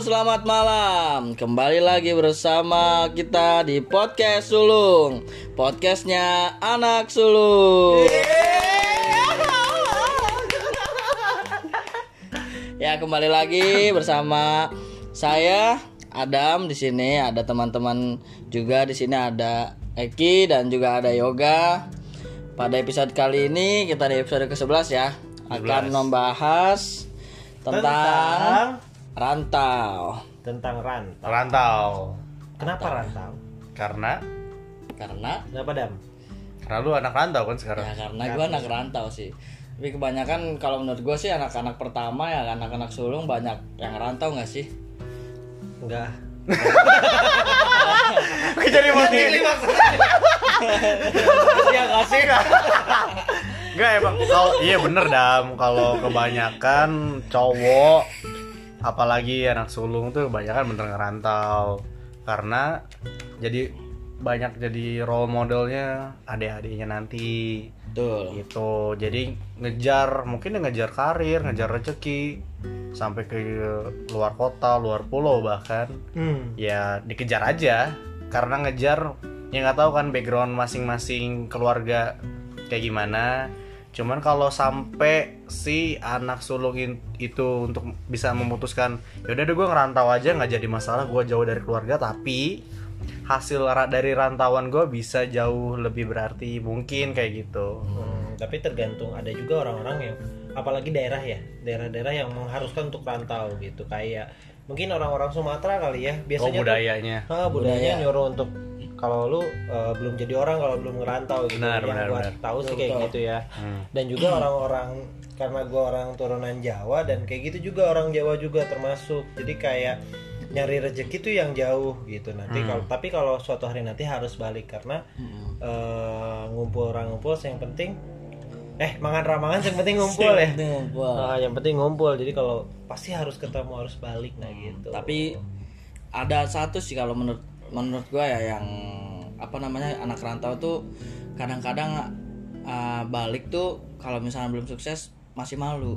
selamat malam. Kembali lagi bersama kita di podcast Sulung. Podcastnya anak sulung. Ya kembali lagi bersama saya Adam di sini ada teman-teman juga di sini ada Eki dan juga ada Yoga. Pada episode kali ini kita di episode ke-11 ya akan membahas tentang, Tentang rantau. tentang rantau. Rantau. Kenapa rantau? Karena Karena Kenapa dam? karena lu anak rantau kan sekarang. ya karena gue anak rantau sih. Tapi kebanyakan kalau menurut gue sih anak-anak pertama ya anak-anak sulung banyak yang rantau nggak sih? Enggak. Jadi mati. Iya nggak sih? Enggak emang kalau iya bener dam kalau kebanyakan cowok apalagi anak sulung tuh kebanyakan bener ngerantau. Karena jadi banyak jadi role modelnya adik-adiknya nanti. Betul. gitu. Jadi ngejar mungkin ya ngejar karir ngejar rezeki. Sampai ke luar kota luar pulau bahkan. Hmm. ya dikejar aja. Karena ngejar ya nggak tahu kan background masing-masing keluarga kayak gimana cuman kalau sampai si anak sulung itu untuk bisa memutuskan yaudah deh gue ngerantau aja nggak jadi masalah gue jauh dari keluarga tapi hasil dari rantauan gue bisa jauh lebih berarti mungkin kayak gitu Hmm, tapi tergantung ada juga orang-orang yang apalagi daerah ya daerah-daerah yang mengharuskan untuk rantau gitu kayak mungkin orang-orang Sumatera kali ya oh biasanya tuh- budayanya Ah, budayanya Budaya. nyuruh untuk kalau lu eh, belum jadi orang kalau belum ngerantau gitu Benar, yang benar, gua benar. tahu sih kayak Betul. gitu ya Hmm. dan juga orang-orang karena gua orang turunan Jawa dan kayak gitu juga orang Jawa juga termasuk jadi kayak nyari rezeki tuh yang jauh gitu nanti Hmm. kalau tapi kalau suatu hari nanti harus balik karena eh, ngumpul orang ngumpul yang penting eh mangan ramangan yang penting ngumpul ya ngumpul. Ah, yang penting ngumpul jadi kalau pasti harus ketemu harus balik nah gitu Tapi ada satu sih kalau menurut menurut gue ya yang apa namanya anak rantau tuh kadang-kadang uh, balik tuh kalau misalnya belum sukses masih malu.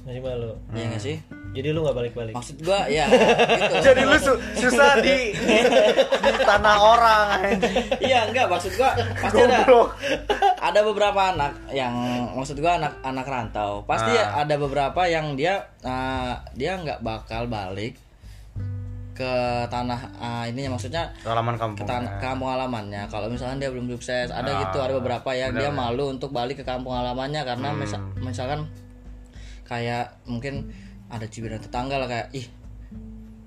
masih malu Iya nggak sih? jadi lu nggak balik-balik Maksud gue ya gitu. jadi lu su- susah di di tanah orang anjing. Iya enggak maksud gua pasti ada ada beberapa anak yang maksud gua anak anak rantau pasti Ah. ada beberapa yang dia uh, dia nggak bakal balik ke tanah uh, ini maksudnya halaman ke kampung tan- kampung halamannya. Kalau misalnya dia belum sukses ada Ah, gitu ada beberapa yang dia malu untuk balik ke kampung halamannya karena Hmm. misa- misalkan kayak mungkin ada cibiran tetangga lah kayak ih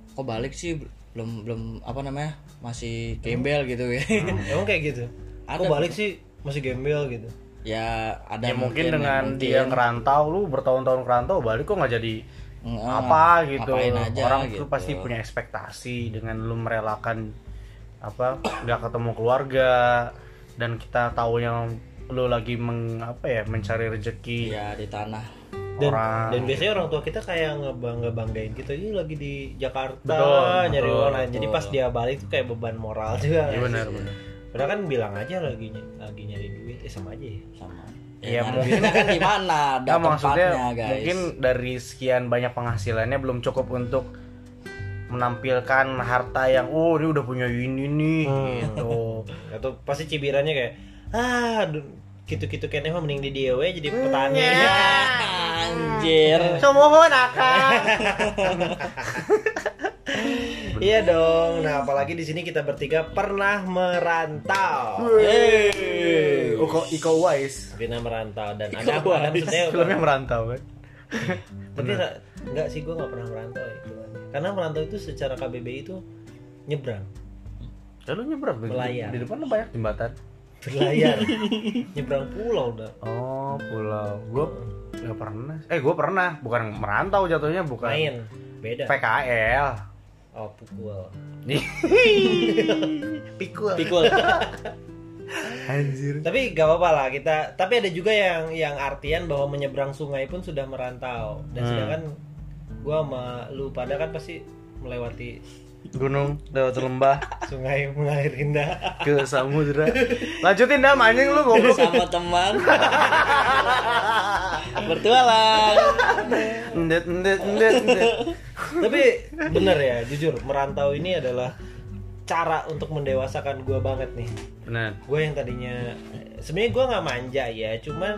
kok balik sih? Belum belum apa namanya masih gembel gitu ya. Emang kayak gitu? Ada. kok balik sih? Masih gembel gitu. Ya ada ya mungkin yang dengan mungkin, dia ngerantau lu bertahun-tahun ngerantau balik kok nggak jadi mm, apa gitu. Aja orang gitu. tuh pasti punya ekspektasi dengan lu merelakan apa nggak ketemu keluarga dan kita tahu yang lu lagi meng, apa ya mencari rezeki ya di tanah. Dan orang dan biasanya orang tua kita kayak ngebangga banggain kita ini lagi di Jakarta Betul, nyari betul, uang. Lain jadi betul. pas dia balik tuh kayak beban moral juga. Iya benar benar. Padahal kan bilang aja lagi lagi nyari duit. Eh sama aja ya? Sama Iya, nyari mungkin- kan di mana? Ada Nah, maksudnya tempatnya guys. mungkin dari sekian banyak penghasilannya belum cukup untuk menampilkan harta yang oh ini udah punya ini nih Hmm. gitu. Atau pasti cibirannya kayak ah gitu-gitu kayaknya mah mending di dia we jadi petani. Anjir. Semohon akan iya dong. Nah apalagi di sini kita bertiga pernah merantau. Yeay. Iko Iko Uwais? Pernah merantau dan Iko ada apa? Kan Uwais. sebenarnya filmnya merantau kan tapi enggak sih gue nggak pernah merantau itu karena merantau itu secara KBBI itu nyebrang. Ya lu nyebrang? Di- Melayang. di depan banyak jembatan? Berlayar. Nyebrang pulau udah oh pulau. Gue nggak pernah. Eh gue pernah. Bukan merantau jatuhnya bukan. Main. Beda. PKL oh pukul. Pikul. Pikul. Anjir. Tapi gak apa-apa lah kita tapi ada juga yang yang artian bahwa menyeberang sungai pun sudah merantau. Dan Hmm. sedangkan gua sama lu pada kan pasti melewati gunung lewat lembah sungai mengalir indah ke samudra lanjutin dah anjing lu goblok sama teman bertualang ndet ndet ndet ndet Tapi bener ya, jujur merantau ini adalah cara untuk mendewasakan gue banget nih. Benar. Gue yang tadinya sebenarnya gue nggak manja ya, cuman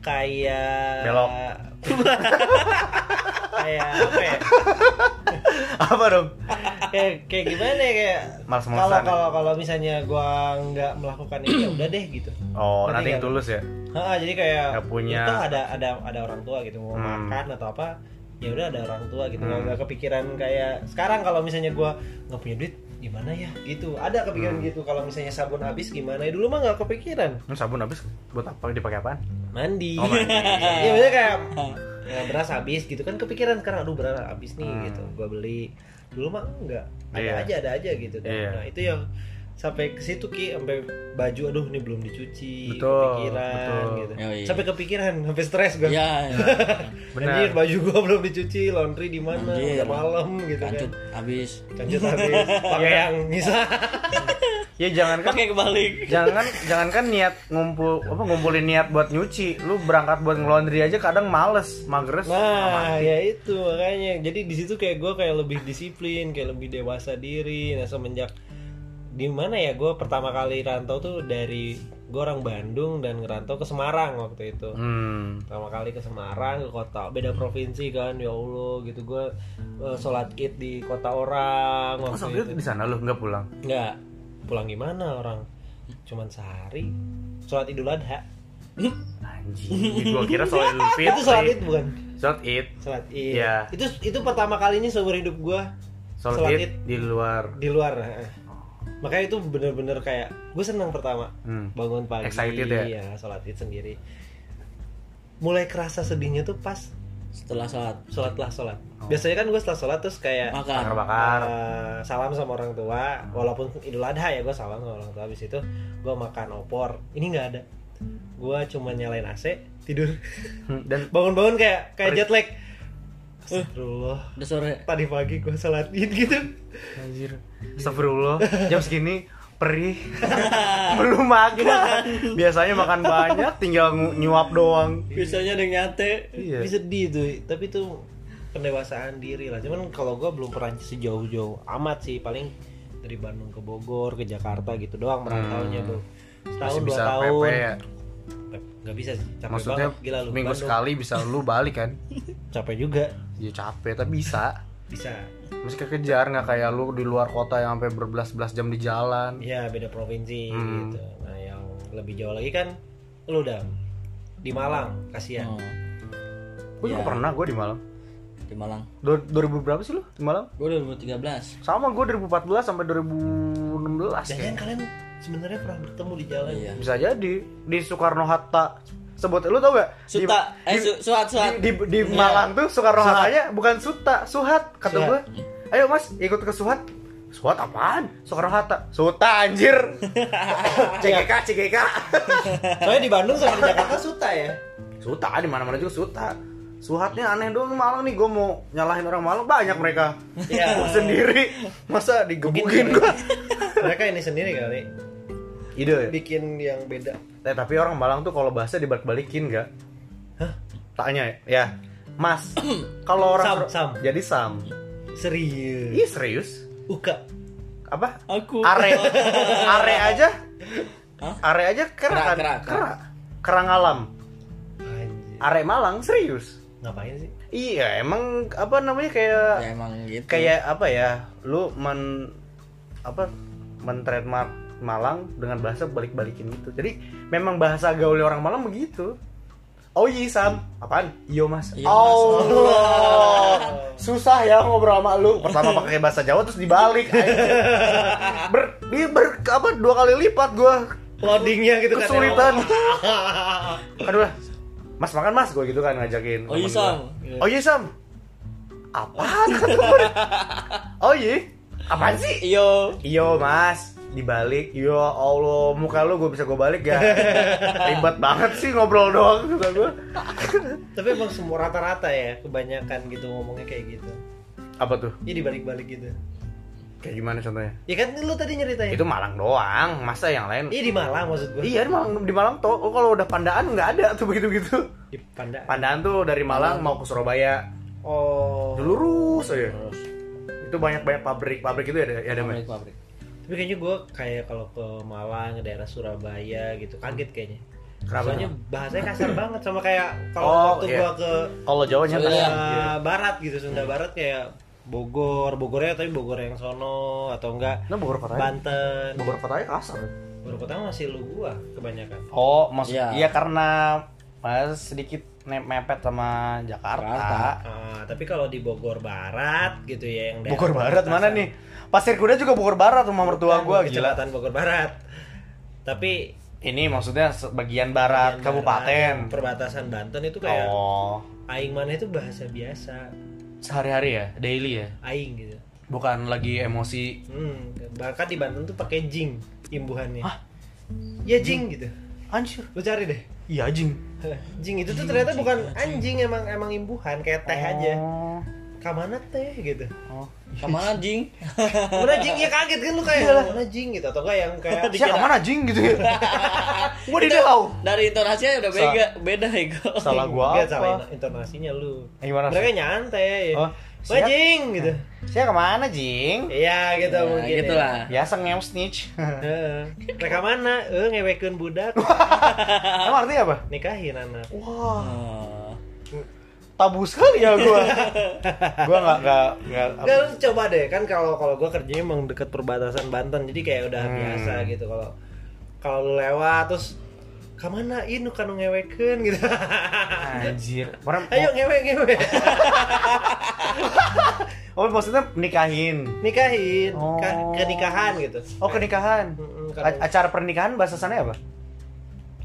kayak Belok. kayak apa ya? Apa dong? kayak kayak gimana ya kayak Males-malesan kalau ya? kalau kalau misalnya gue nggak melakukan ini ya udah deh gitu. Oh, nanti yang tulus ya. Ah, jadi kayak punya- itu ada ada ada orang tua gitu mau Hmm. makan atau apa ya udah ada orang tua gitu Hmm. nggak kepikiran kayak sekarang kalau misalnya gua nggak punya duit gimana ya gitu ada kepikiran Hmm. gitu kalau misalnya sabun habis gimana ya dulu mah nggak kepikiran Ini sabun habis buat apa? Dipakai apaan? mandi Oh, mandi. ya maksudnya kayak ya, beras habis gitu kan kepikiran sekarang aduh beras habis nih Hmm. gitu gua beli dulu mah enggak ada Iya. aja ada aja gitu kan. Iya. nah itu yang sampai ke situ ki sampai baju aduh ini belum dicuci Betul, kepikiran betul. gitu Yoi. sampai kepikiran sampai stres gua Ya, ya. Benar. Anjir baju gua belum dicuci, laundry di mana? Udah malam gitu Kancut kan. habis. Kancut habis. Pakai Iya. yang nyisa. Ya jangan kan Pakai kebalik. jangan jangan kan niat ngumpul apa ngumpulin niat buat nyuci lu berangkat buat ngelondri aja kadang males mageres Nah, ya itu makanya. Jadi di situ kayak gua kayak lebih disiplin, kayak lebih dewasa diri. Nah, semenjak di mana ya gue pertama kali rantau tuh dari gue orang Bandung dan ngerantau ke Semarang waktu itu hmm. pertama kali ke Semarang ke kota beda provinsi kan ya Allah gitu gue sholat id di kota orang waktu itu lu di sana lu nggak pulang Nggak, pulang gimana orang? Cuman sehari. Sholat Idul Adha. anjing gua kira soal Idul Fitri Itu sholat Id bukan? sholat id Sholat Id. Iya. Itu itu pertama kalinya seumur hidup gua sholat Sholat id Id. di luar di luar. Makanya itu bener-bener kayak gue seneng pertama Hmm. bangun pagi, Excited ya? sholat Id sendiri. Mulai kerasa sedihnya tuh pas Setelah sholat sholat lah sholat. Oh. Biasanya kan gue setelah sholat terus kayak makan. bakar-bakar Eh, salam sama orang tua walaupun idul adha ya gue salam sama orang tua habis itu gue makan opor ini nggak ada gue cuma nyalain AC tidur Hmm, dan bangun-bangun kayak kayak jet lag Astagfirullah. Udah sore. tadi pagi gue sholat id gitu. Anjir. Astagfirullah. Jam segini perih. Belum makan. Biasanya makan banyak tinggal nyuap doang. Biasanya ada nyate. iya. Bisa sedih tuh. Tapi tuh pendewasaan diri lah. Cuman kalau gue belum pernah sejauh-jauh amat sih. Paling dari Bandung ke Bogor ke Jakarta gitu doang merantaunya Hmm. tuh. Setahun masih dua bisa tahun. PP ya? Nggak bisa sih. Capek maksudnya banget. Gila lu. minggu Bandung. sekali bisa lu balik kan? Capek juga ya capek tapi bisa bisa masih kekejar nggak kayak lu di luar kota yang sampai berbelas-belas jam di jalan ya beda provinsi Hmm. gitu nah yang lebih jauh lagi kan lu udah di Malang kasihan Oh, gue juga Iya. pernah gue di Malang di Malang. Du- 2000 berapa sih lu di Malang Gue 2013. sama gue 2014 sampai 2016 jangan kayaknya. kalian sebenarnya pernah bertemu di jalan Iya. bisa jadi di Soekarno Hatta sebut lu tau gak? Di- Suta, eh di- su, suat suat. di, di, di Iya. Malang tuh Soekarno Suhat. Hattanya bukan Suta Suhat kata Suhat. gue ayo mas ikut ke Suhat. Suhat apaan? Soekarno Hatta Suta anjir. CGK CGK soalnya di Bandung sama di Jakarta suta ya? Suta di mana mana juga Suta. Suhatnya aneh doang Malang nih gue mau nyalahin orang Malang. Banyak mereka. Iya. Gua sendiri. Masa digebukin gue mereka ini sendiri kali. Ide. Ya? bikin yang beda Eh, tapi orang Malang tuh kalau bahasa dibalik-balikin gak? Hah? Tanya ya. Mas, kalau orang Sam, Sam. jadi Sam. serius Ih serius? uka Apa? Aku. Are, are aja? Hah? Are aja kera Kera, kan? kera, kera. Kerang alam. Anjir. Are Malang serius? ngapain sih Iya, emang apa namanya kayak Ya emang gitu. kayak apa ya? Lu men apa men trademark Malang dengan bahasa balik-balikin gitu. Jadi memang bahasa gaulnya orang Malang begitu. Oh iya Sam, apaan? Iyo mas. Iya, Mas. Allah, susah ya ngobrol sama lu. Pertama pakai bahasa Jawa terus dibalik. Ber, dia ber, apa dua kali lipat gua loadingnya gitu kan kesulitan. Aduh, lah. mas makan mas, gua gitu kan ngajakin. Oh iya temen gua. Sam. Oh iya Sam. Apaan? Oh iya. Apaan sih? Iyo. Iyo mas dibalik. Ya Allah muka lu gue bisa gue balik ya. Ribet banget sih ngobrol doang kata gue tapi emang semua rata-rata ya kebanyakan gitu ngomongnya kayak gitu. Apa tuh? Jadi dibalik-balik gitu. Kayak gimana contohnya? Ya kan lu tadi nyeritain. Itu Malang doang masa yang lain? Iya di Malang maksud gue iya di Malang di Malang tuh. Oh, kalau udah Pandaan nggak ada tuh begitu gitu di Panda Pandaan tuh dari Malang mau ke Surabaya. Oh. Lurus aja. Itu banyak banyak pabrik pabrik itu ya ada ya? Ada pabrik Mas? pabrik. Tapi kayaknya gue kayak kalau ke Malang daerah Surabaya gitu kaget kayaknya soalnya bahasanya kasar banget sama kayak kalau Oh, waktu iya. gua ke Kalau Jawanya Sunda. Sunda Barat gitu Sunda Barat kayak Bogor Bogornya tapi Bogor yang sono atau enggak Nah Bogor kotanya. Banten Bogor kotanya kasar. Bogor kota masih lu gua kebanyakan Oh, maksud Iya. iya karena Mas sedikit mepet sama Jakarta. Jakarta. Ah, tapi kalau di Bogor Barat gitu ya yang Bogor Barat mana nih? Pasir Kuda juga Bogor Barat rumah mertua gua gila. kecamatan Bogor Barat tapi Ini maksudnya bagian barat bagian kabupaten. barat, perbatasan Banten itu kayak Oh, aing mana itu bahasa biasa sehari-hari ya, daily ya. aing gitu Bukan lagi emosi. hmm, bahkan di Banten tuh pakai jing imbuhannya ya jing gitu Anjir. lu cari deh Iya, jing. jing itu tuh ternyata bukan anjing emang emang imbuhan kayak teh aja Oh. kamana teh gitu Oh. Ke mana jing? mana jing ya kaget kan lu kayak mana jing gitu atau enggak yang kayak Siapa mana jing gitu ya? gua di tahu. Dari intonasinya udah beda beda ego. Salah gua Nggak, salah apa? intonasinya lu gimana? mereka nyantai Oh, Wah jing gitu Saya ke mana jing? iya gitu Ya, mungkin gitu ya. lah. Biasa ngew snitch. Heeh. mereka mana eh ngewekeun budak Emang artinya apa? nikahin anak Wah, Oh. tabu sekali ya gua. gua nggak nggak nggak. Enggak lu coba deh kan kalau kalau gua kerjanya emang deket perbatasan Banten jadi kayak udah Hmm. biasa gitu kalau kalau lu lewat terus kamana ini kan ngewekeun gitu Anjir. Orang, ayo ngewe ngewe Oh, maksudnya nikahin. nikahin Oh. Ka- kenikahan gitu Oh, kenikahan. Karena- acara pernikahan bahasa sana apa?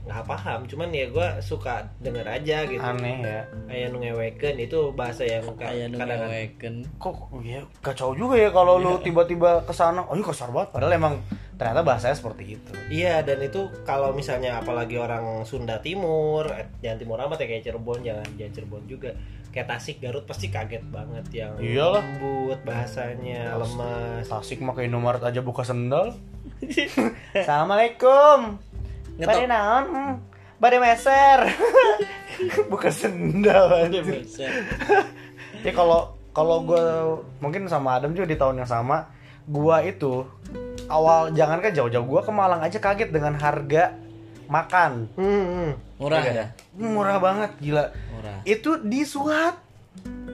Nggak paham cuman ya gua suka denger aja gitu Aneh ya. Aya nu ngewekeun itu bahasa yang ka- Kayak nu kadang ngeweken. Kok ya kacau juga ya kalau lu tiba-tiba ke sana. Oh, ini kasar banget padahal emang ternyata bahasanya seperti itu. Iya dan itu kalau misalnya apalagi orang Sunda Timur, eh, jangan Timur amat ya kayak Cirebon, jangan jangan Cirebon juga. Kayak Tasik, Garut pasti kaget banget yang Iyalah. lembut bahasanya, lemas. Tasik mah ke Indomaret aja buka sendal. Assalamualaikum. Ngetok. Bade naon? Hmm, Bade meser. buka sendal anjir. Ya kalau kalau gue mungkin sama Adam juga di tahun yang sama, gua itu awal jangan kan jauh-jauh gua ke Malang aja kaget dengan harga makan. Hmm, hmm. Murah ya? Murah banget gila. Murah. Itu di Suhat,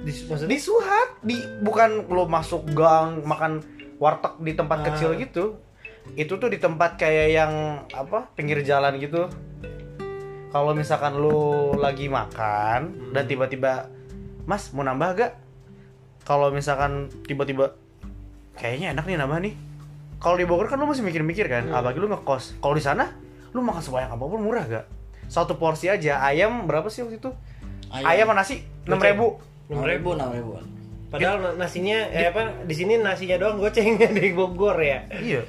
Di, maksudnya di Suhat, di bukan lo masuk gang makan warteg di tempat Ah. kecil gitu. Itu tuh di tempat kayak yang apa pinggir jalan gitu. Kalau misalkan lu lagi makan dan tiba-tiba, Mas mau nambah gak? Kalau misalkan tiba-tiba kayaknya enak nih nambah nih. Kalau di Bogor kan lu masih mikir-mikir kan, apalagi lu ngekos. Kalau di sana lu makan sebanyak apa pun murah gak? Satu porsi aja ayam berapa sih waktu itu? Ayam, sama nasi enam ribu. Enam ribu, enam ribu. padahal na- nasinya eh apa di sini nasinya doang goceng di Bogor ya. Iya.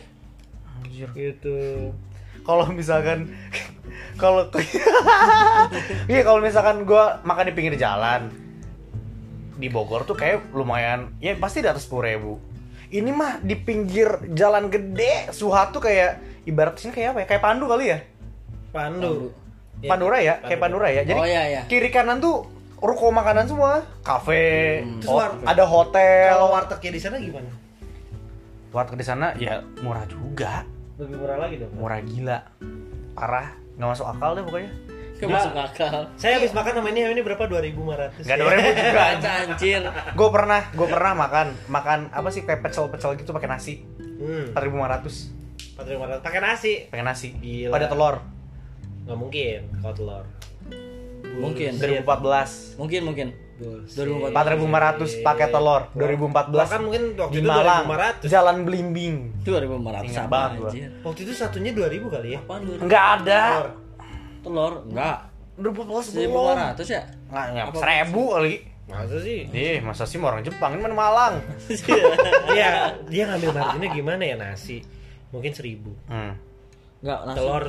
Anjir. Gitu. Kalau misalkan kalau iya kalau misalkan gua makan di pinggir jalan di Bogor tuh kayak lumayan ya pasti di atas sepuluh ribu. Ini mah di pinggir jalan gede Suhat tuh kayak ibarat sini kayak apa ya? Kayak Pandu kali ya? Pandu. Ya, Pandura ya, kayak Pandura ya. Jadi Oh, iya, iya. kiri kanan tuh ruko makanan semua, kafe, Terus ho- war- ada hotel. Kalau wartegnya di sana gimana? warteg di sana ya murah juga, Lebih murah lagi dong. murah gila, parah, nggak masuk akal deh pokoknya. Gak masuk akal. Saya habis makan sama ini ini berapa? 2500. Gak ada ribu juga. Anjir. gue pernah, gue pernah makan, makan apa sih kayak pecel-pecel gitu pakai nasi, Hmm. 4500 4500 pakai nasi. pakai nasi, Gila. pada telur, Nggak mungkin kalau telur. Mungkin. 2014 Mungkin mungkin. Bullshit. 4500 pakai telur, 2014 Bahkan mungkin waktu di itu Malang, 2500. Jalan Belimbing, 2500 Ingat sama banget gua. anjir. Waktu itu satunya 2000 kali ya. Apaan dulu? nggak ada, Telur. Telur? Enggak. 2014 belum, 1500 ya? nggak nggak Apa? seribu kali. Masa sih? Ih, masa sih mau orang Jepang ini mana Malang? Iya, dia ngambil marginnya gimana ya nasi? Mungkin 1000. Hmm. Enggak, langsung. Telur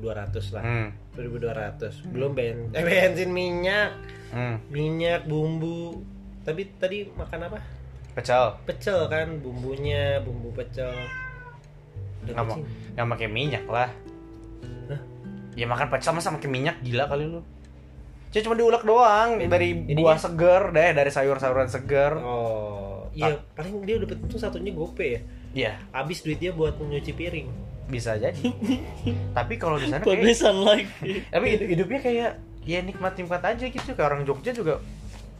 1200 lah. Hmm. 1200. Belum ben eh, bensin minyak, Hmm. minyak, bumbu. Tapi tadi makan apa? Pecel. Pecel kan bumbunya, bumbu pecel. Udah Nggak mau, nggak pakai minyak lah. Hah? Ya makan pecel masa pakai minyak gila kali lu. Cuma cuma diulek doang dari buah seger deh, dari sayur-sayuran seger. Oh, iya paling dia dapat itu satunya gope ya. Iya, Habis duit dia buat nyuci piring. bisa jadi. Tapi kalau di sana kayak lagi. tapi hidup- hidupnya kayak ya nikmat-nikmat aja gitu kayak orang Jogja juga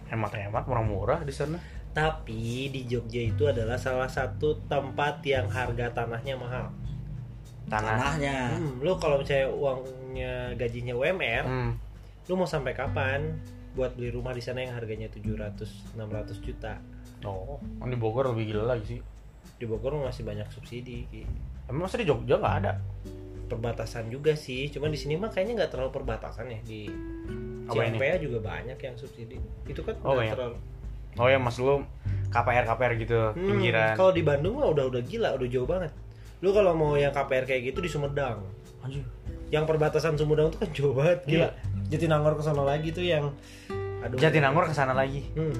hemat-hemat murah-murah di sana. Tapi di Jogja itu adalah salah satu tempat yang harga tanahnya mahal. Tanah. Tanahnya. Hmm, lu kalau misalnya uangnya gajinya UMR, Hmm. lu mau sampai kapan buat beli rumah di sana yang harganya 700 600 juta? Oh, di Bogor lebih gila lagi sih. Di Bogor masih banyak subsidi. Ki. Emang masa di Jogja nggak ada? Perbatasan juga sih, cuman di sini mah kayaknya nggak terlalu perbatasan ya di? Ciampea juga banyak yang subsidi. Itu kan Oh, banyak. terlalu. Oh ya mas lu KPR KPR gitu Hmm, pinggiran. Kalau di Bandung mah udah udah gila, udah jauh banget. Lu kalau mau yang KPR kayak gitu di Sumedang. Anjir. Yang perbatasan Sumedang tuh kan jauh banget, gila. Jatinangor ke sana lagi tuh yang aduh. Jatinangor ke sana lagi. Hmm.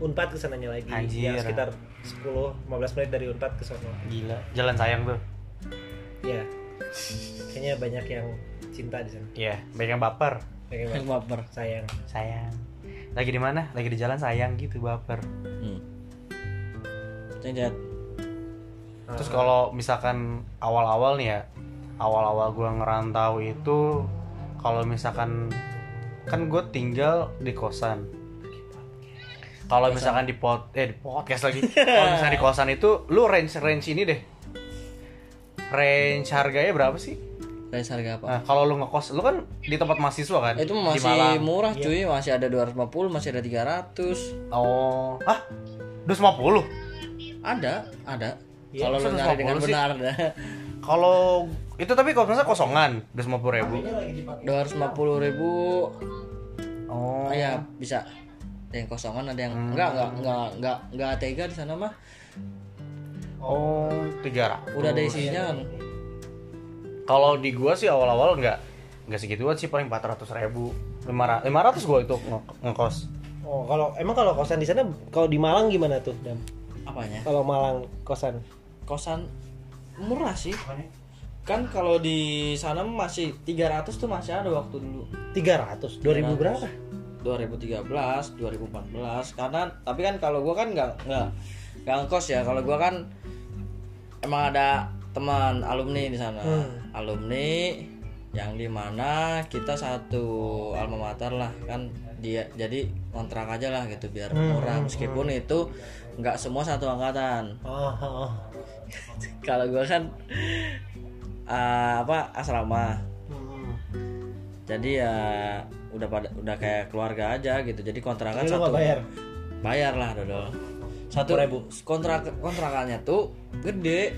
Unpad ke sananya lagi. Anjir. Yang sekitar 10 15 menit dari Unpad ke sana. Gila. Jalan sayang tuh. Iya. Kayaknya banyak yang cinta di sana. Iya, banyak yang baper. Kayak Yang baper. sayang. Sayang. Lagi di mana? Lagi di jalan sayang gitu baper. Hmm. Cengcat. Terus kalau misalkan awal-awal nih ya, awal-awal gua ngerantau itu kalau misalkan kan gue tinggal di kosan. Kalau misalkan di pot eh di podcast lagi. Kalau misalkan di kosan itu lu range range ini deh. Range harganya berapa sih? Range harga apa? Nah, kalau lu ngekos, lu kan di tempat mahasiswa kan? itu di masih Malang. murah cuy, masih ada 250, masih ada 300. Oh, ah, 250. Ada, ada. Iya, Kalau lu nyari dengan 250 sih? benar dah. Kalau itu tapi kalau misalnya kosongan, 250 ribu. lagi dipakai. 250 ribu Oh, oh, ya bisa ada yang kosongan ada yang enggak enggak enggak enggak enggak tega di sana mah oh, 300. udah ada isinya kan Kalau di gua sih awal-awal nggak nggak segituan sih paling 400 ribu. 500, 500 gua itu nge- ngekos. Oh, kalau emang kalau kosan di sana kalau di Malang gimana tuh, Dam? apanya Kalau Malang kosan kosan murah sih kan kalau di sana masih 300 tuh masih ada waktu dulu 300, 2000 berapa? 2013 2014 karena tapi kan kalau gua kan nggak nggak nggak ngekos ya kalau gua kan emang ada teman alumni di sana. Alumni yang di mana kita satu alma mater lah kan. Dia jadi kontrak aja lah gitu biar murah. meskipun itu nggak semua satu angkatan. Oh, kalau gua kan eh, apa asrama. Hmm. jadi ya udah pada udah kayak keluarga aja gitu. Jadi kontrakan satu. bayar? bayar lah dodol satu ribu kontrak kontrakannya tuh gede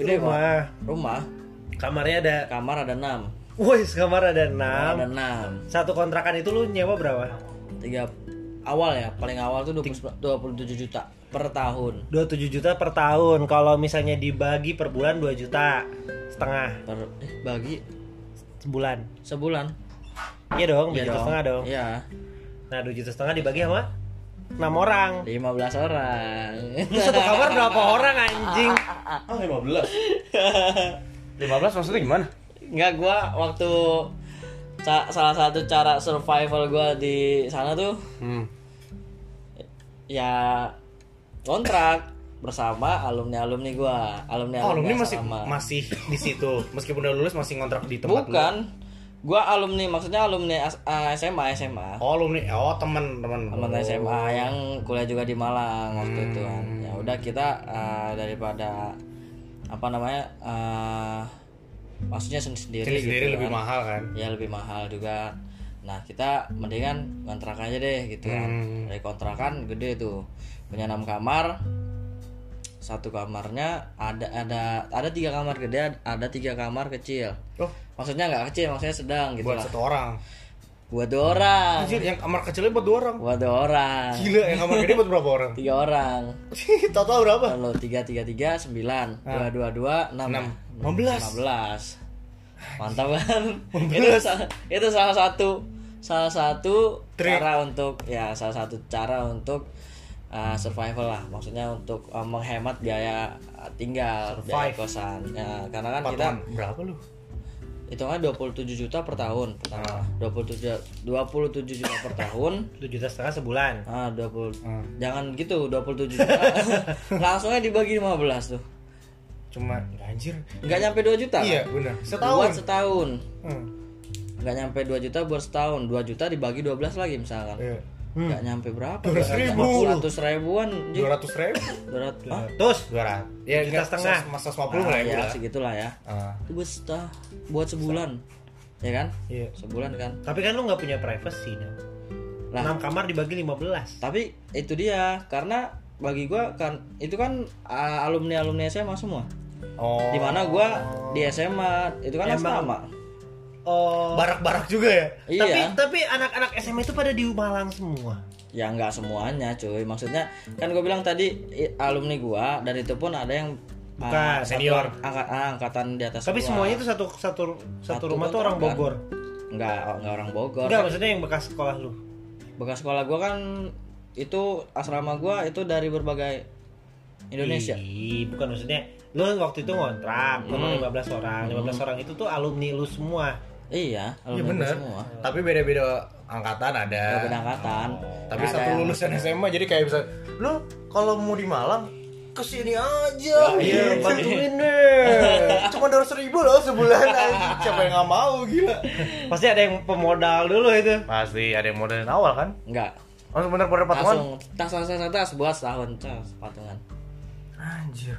gede Rumah. Pak. rumah Kamarnya ada kamar ada enam Wih, kamar ada 6. ada enam Satu kontrakan itu lu nyewa berapa? tiga awal ya paling awal tuh 20 27 juta per tahun 27 juta per tahun. Kalau misalnya dibagi per bulan 2 juta setengah per eh, bagi sebulan. sebulan Iya dong, 2 Iya juta setengah dong. iya Nah, 2 juta setengah dibagi sama 6 orang. 15 orang Terus satu kamar berapa orang anjing? Oh, 15. 15 maksudnya gimana? Enggak gua waktu ca- salah satu cara survival gua di sana tuh Hmm. ya kontrak bersama alumni alumni gua alumni Oh, alumni masih asrama. masih di situ. Meskipun udah lulus masih ngontrak di tempat lu. Gua alumni maksudnya alumni as- ah, SMA SMA Oh, alumni. Oh, teman, teman. teman Oh. SMA yang kuliah juga di Malang waktu itu kan Hmm. ya udah kita ah, daripada apa namanya ah, maksudnya sendiri gitu sendiri kan. lebih mahal kan? ya lebih mahal juga nah kita mendingan kontrak aja deh gitu kan Hmm. dari kontrakan gede tuh punya enam kamar satu kamarnya ada ada ada tiga kamar gede ada tiga kamar kecil Oh, maksudnya nggak kecil maksudnya sedang gitu buat lah satu orang. buat dua orang Anjir, yang kamar kecilnya buat dua orang. buat dua orang Gila, yang kamar gede buat berapa orang? tiga orang Total berapa? kalau tiga tiga tiga sembilan dua dua dua enam Enam. Belas. lima belas mantap kan itu itu salah satu salah satu Trik. cara untuk ya salah satu cara untuk uh, survival lah maksudnya untuk uh, menghemat biaya uh, tinggal biaya Survive. kosan ya, karena kan kita Patungan berapa lu? Hitungannya 27 juta per tahun pertama. 27 27 juta per tahun. Itu juta setengah sebulan. Ah, 20. Hmm. Jangan gitu, 27 juta. Langsungnya dibagi 15 tuh. Cuma anjir. Nggak nyampe 2 juta. Iya, kan? benar. Buat Setahun. setahun. Hmm. Nggak nyampe 2 juta buat setahun. 2 juta dibagi 12 lagi misalkan. Iya. Nggak nyampe berapa? 200 ribu. 200 ribuan. Ji. 200 ribu. 200. Ah, Terus 200. Ya, Juta setengah. Mas ah, 150 lah ya, ya. segitulah ya. Ah. Itu buat setah, buat sebulan. Ya kan? Iya. Sebulan kan. Tapi kan lu nggak punya privacy dong. Lah. 6 kamar dibagi 15. Tapi itu dia karena bagi gua kan itu kan alumni alumni SMA semua. Oh. Di mana gua di SMA itu kan Emang- sama. Oh. barak-barak juga ya? Iya. Tapi tapi anak-anak SMA itu pada di Malang semua. Ya nggak semuanya, cuy. Maksudnya kan gue bilang tadi alumni gua dan itu pun ada yang Bukan, ah, satu senior. angka- ah, angkatan di atas. Tapi gua. semuanya itu satu satu satu, Satu rumah tuh orang kan? Bogor. nggak oh, nggak orang Bogor. Enggak, maksudnya yang bekas sekolah lu. Bekas sekolah gua kan itu asrama gua itu dari berbagai Indonesia. Ih, bukan maksudnya lu waktu itu ngontrak Hmm. 15 orang. 15 orang itu tuh alumni lu semua. Iya, Iya bener. semua. Tapi beda-beda angkatan ada. Beda angkatan. Tapi Ada satu yang- lulusan SMA jadi kayak bisa lu kalau mau di Malang ke sini aja. Iya, Gitu. bantuin deh. Cuma dua ribu loh sebulan anjing. Siapa yang nggak mau gila? Pasti ada yang pemodal dulu itu. Pasti ada yang modalin awal kan? Enggak. Oh bener-bener patungan? Langsung tas tas tas tas buat setahun tas patungan. Anjir.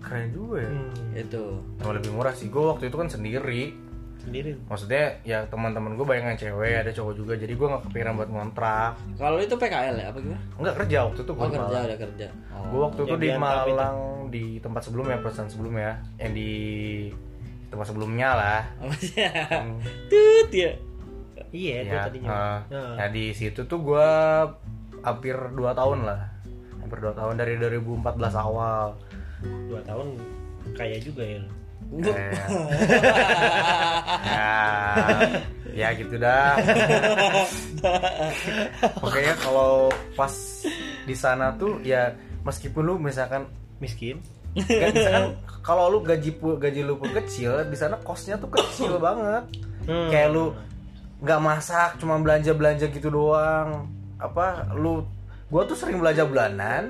Keren juga ya. Hmm, Itu. Emang lebih murah sih. Gue waktu itu kan sendiri. Sendiri. Maksudnya ya teman-teman gue banyak yang cewek, ada cowok juga. Jadi gue nggak kepikiran buat ngontrak. Kalau itu PKL ya apa gimana? Enggak kerja waktu itu gue Oh kerja udah kerja. Oh. Gue waktu itu di itu. Malang di tempat sebelumnya, perusahaan sebelumnya, yang di tempat sebelumnya lah. Apa sih? Tut ya. Iya, itu ya, tadinya. eh, Nah. nah di situ tuh gue hampir 2 tahun lah, hampir 2 tahun dari 2014 awal. Dua tahun kaya juga ya. Eh, ya, ya gitu dah. Pokoknya kalau pas di sana tuh ya meskipun lu misalkan Miskin. Gak misalkan kalau lu gaji gaji lu pun kecil, di sana kosnya tuh kecil banget. Hmm. Kayak lu nggak masak, cuma belanja belanja gitu doang. Apa lu? Gua tuh sering belanja bulanan,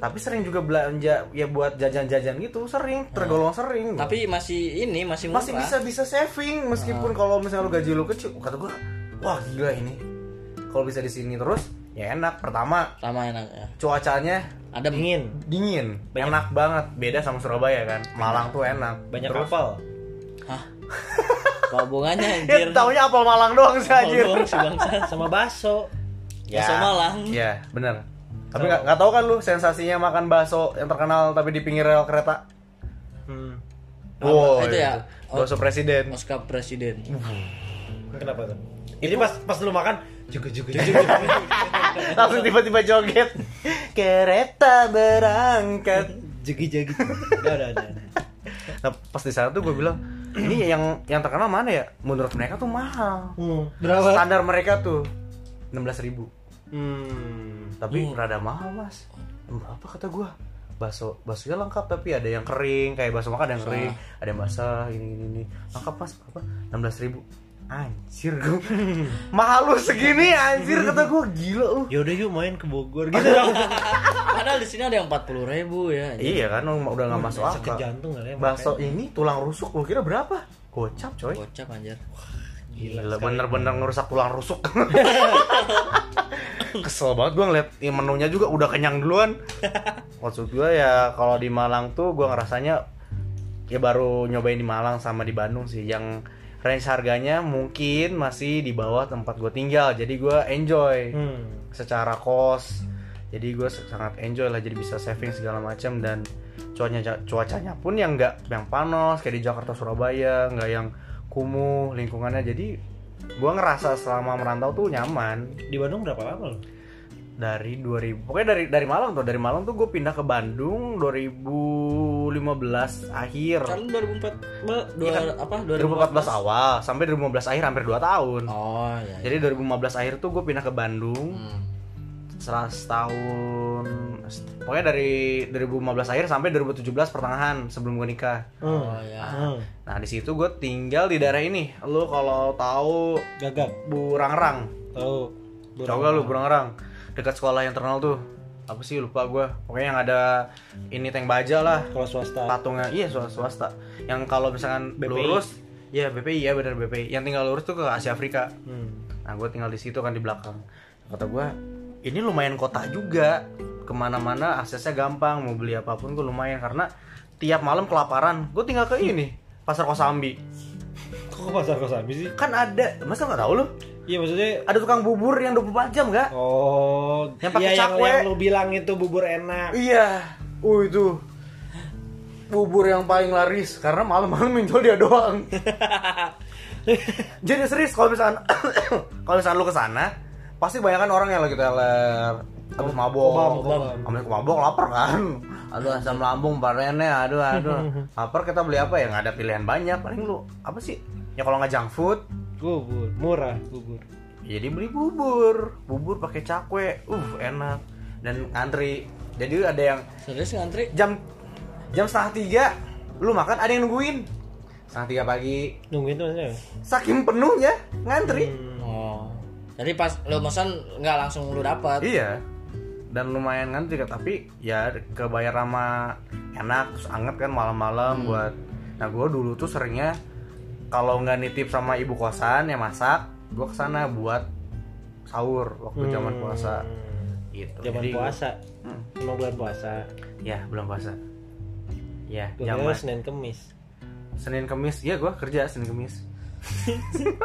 tapi sering juga belanja ya buat jajan-jajan gitu, sering tergolong sering. gua. Tapi masih ini masih murah. masih bisa bisa saving meskipun kalau misalnya lu gaji lu kecil. Kata gua, wah gila ini. Kalau bisa di sini terus, ya enak. Pertama Sama enak ya. cuacanya Ada Dingin. dingin enak banget beda sama Surabaya kan Malang tuh enak Banyak Terus- kapal. Hah? Hubungannya ya taunya apel Malang doang sih anjir. Sama bakso. Bakso Malang. ya bener tapi nggak nggak tahu kan lu sensasinya makan bakso yang terkenal tapi di pinggir rel kereta Hmm. wow itu ya? bakso presiden Oscar Presiden. Kenapa tuh? Jadi pas pas lu makan juga juga juga. langsung tiba-tiba joget kereta berangkat. Udah, udah, udah. nah pas di sana tuh gue bilang ini yang yang terkenal mana ya menurut mereka tuh mahal Hmm. Berapa? standar mereka tuh 16.000 ribu Hmm. tapi rada mahal mas berapa kata gua bakso baksonya lengkap tapi ada yang kering kayak bakso makan ada yang kering ada yang basah ini ini ini lengkap mas apa enam ribu anjir gua mahal lu segini anjir kata gua gila lu Yaudah yuk main ke Bogor gitu dong. Padahal di sini ada yang 40 ribu ya. anjir. iya kan udah nggak masuk Sakit akal jantung kali ya. bakso ini tulang rusuk lu kira berapa gocap coy Kocak anjir. Gila, bener-bener ngerusak tulang rusuk. Kesel banget gue ngeliat ya, menunya juga udah kenyang duluan. Maksud gue ya kalau di Malang tuh gue ngerasanya ya baru nyobain di Malang sama di Bandung sih yang range harganya mungkin masih di bawah tempat gue tinggal. Jadi gue enjoy Hmm. secara kos. Jadi gue sangat enjoy lah jadi bisa saving segala macam dan cuacanya cuacanya pun yang nggak yang panas kayak di Jakarta Surabaya nggak yang kumuh lingkungannya jadi gue ngerasa selama merantau tuh nyaman Di Bandung berapa lama lo? dari 2000 pokoknya dari dari Malang tuh dari Malang tuh gue pindah ke Bandung 2015 akhir Kan 2004 be- dua, Iya kan? apa 2014 awal sampai 2015 akhir hampir 2 tahun Oh iya. jadi 2015 akhir tuh gue pindah ke Bandung Hmm. Setelah setahun pokoknya dari 2015 akhir sampai 2017 pertengahan sebelum gue nikah Oh ya. Hmm. nah di situ gue tinggal di daerah ini lu kalau tahu Gagak. Burangrang Tahu. coba lu Burangrang dekat sekolah yang terkenal tuh apa sih lupa gue pokoknya yang ada ini tank baja lah Kalau swasta. patungnya iya swasta, swasta. yang kalau misalkan BPI. lurus ya BPI ya benar BPI yang tinggal lurus tuh ke Asia Afrika Hmm. nah gue tinggal di situ kan di belakang kata gue ini lumayan kota juga. Ke mana-mana aksesnya gampang mau beli apa pun gue lumayan. Karena tiap malam kelaparan. Gue tinggal ke ini pasar Kosambi Kok pasar kosambi sih? kan ada. Masa nggak tahu lu? Iya maksudnya ada tukang bubur yang 24 jam nggak? Oh, Yang pakai iya, yang, cakwe. yang lu bilang itu bubur enak. Iya, uh itu. Bubur yang paling laris. Karena malam-malam yang jual dia doang. Jadi serius kalau misalkan kalau misalkan lu ke sana, pasti banyak kan orang yang lagi teler, habis mabok, habis mabok lapar kan. Aduh asam lambung parene, aduh aduh. Lapar kita beli apa ya? Nggak ada pilihan banyak. Paling lu apa sih? Ya kalau nggak junk food, Bubur, murah bubur. jadi beli bubur, bubur pakai cakwe, uh enak dan antri. Jadi ada yang Serius ngantri? jam jam setengah tiga lu makan ada yang nungguin setengah tiga pagi Nungguin tuh maksudnya. saking penuhnya ngantri Hmm. Oh. Jadi pas lu pesan nggak langsung lu dapat. iya dan lumayan kan tapi ya kebayar sama enak terus anget kan malam-malam buat nah gue dulu tuh seringnya kalau nggak nitip sama ibu kosan yang masak gue ke sana buat sahur waktu zaman puasa gitu Zaman Jadi puasa. Hmm. Bulan puasa. ya belum puasa ya Gue Senin Kemis. Senin Kemis ya gue kerja Senin Kemis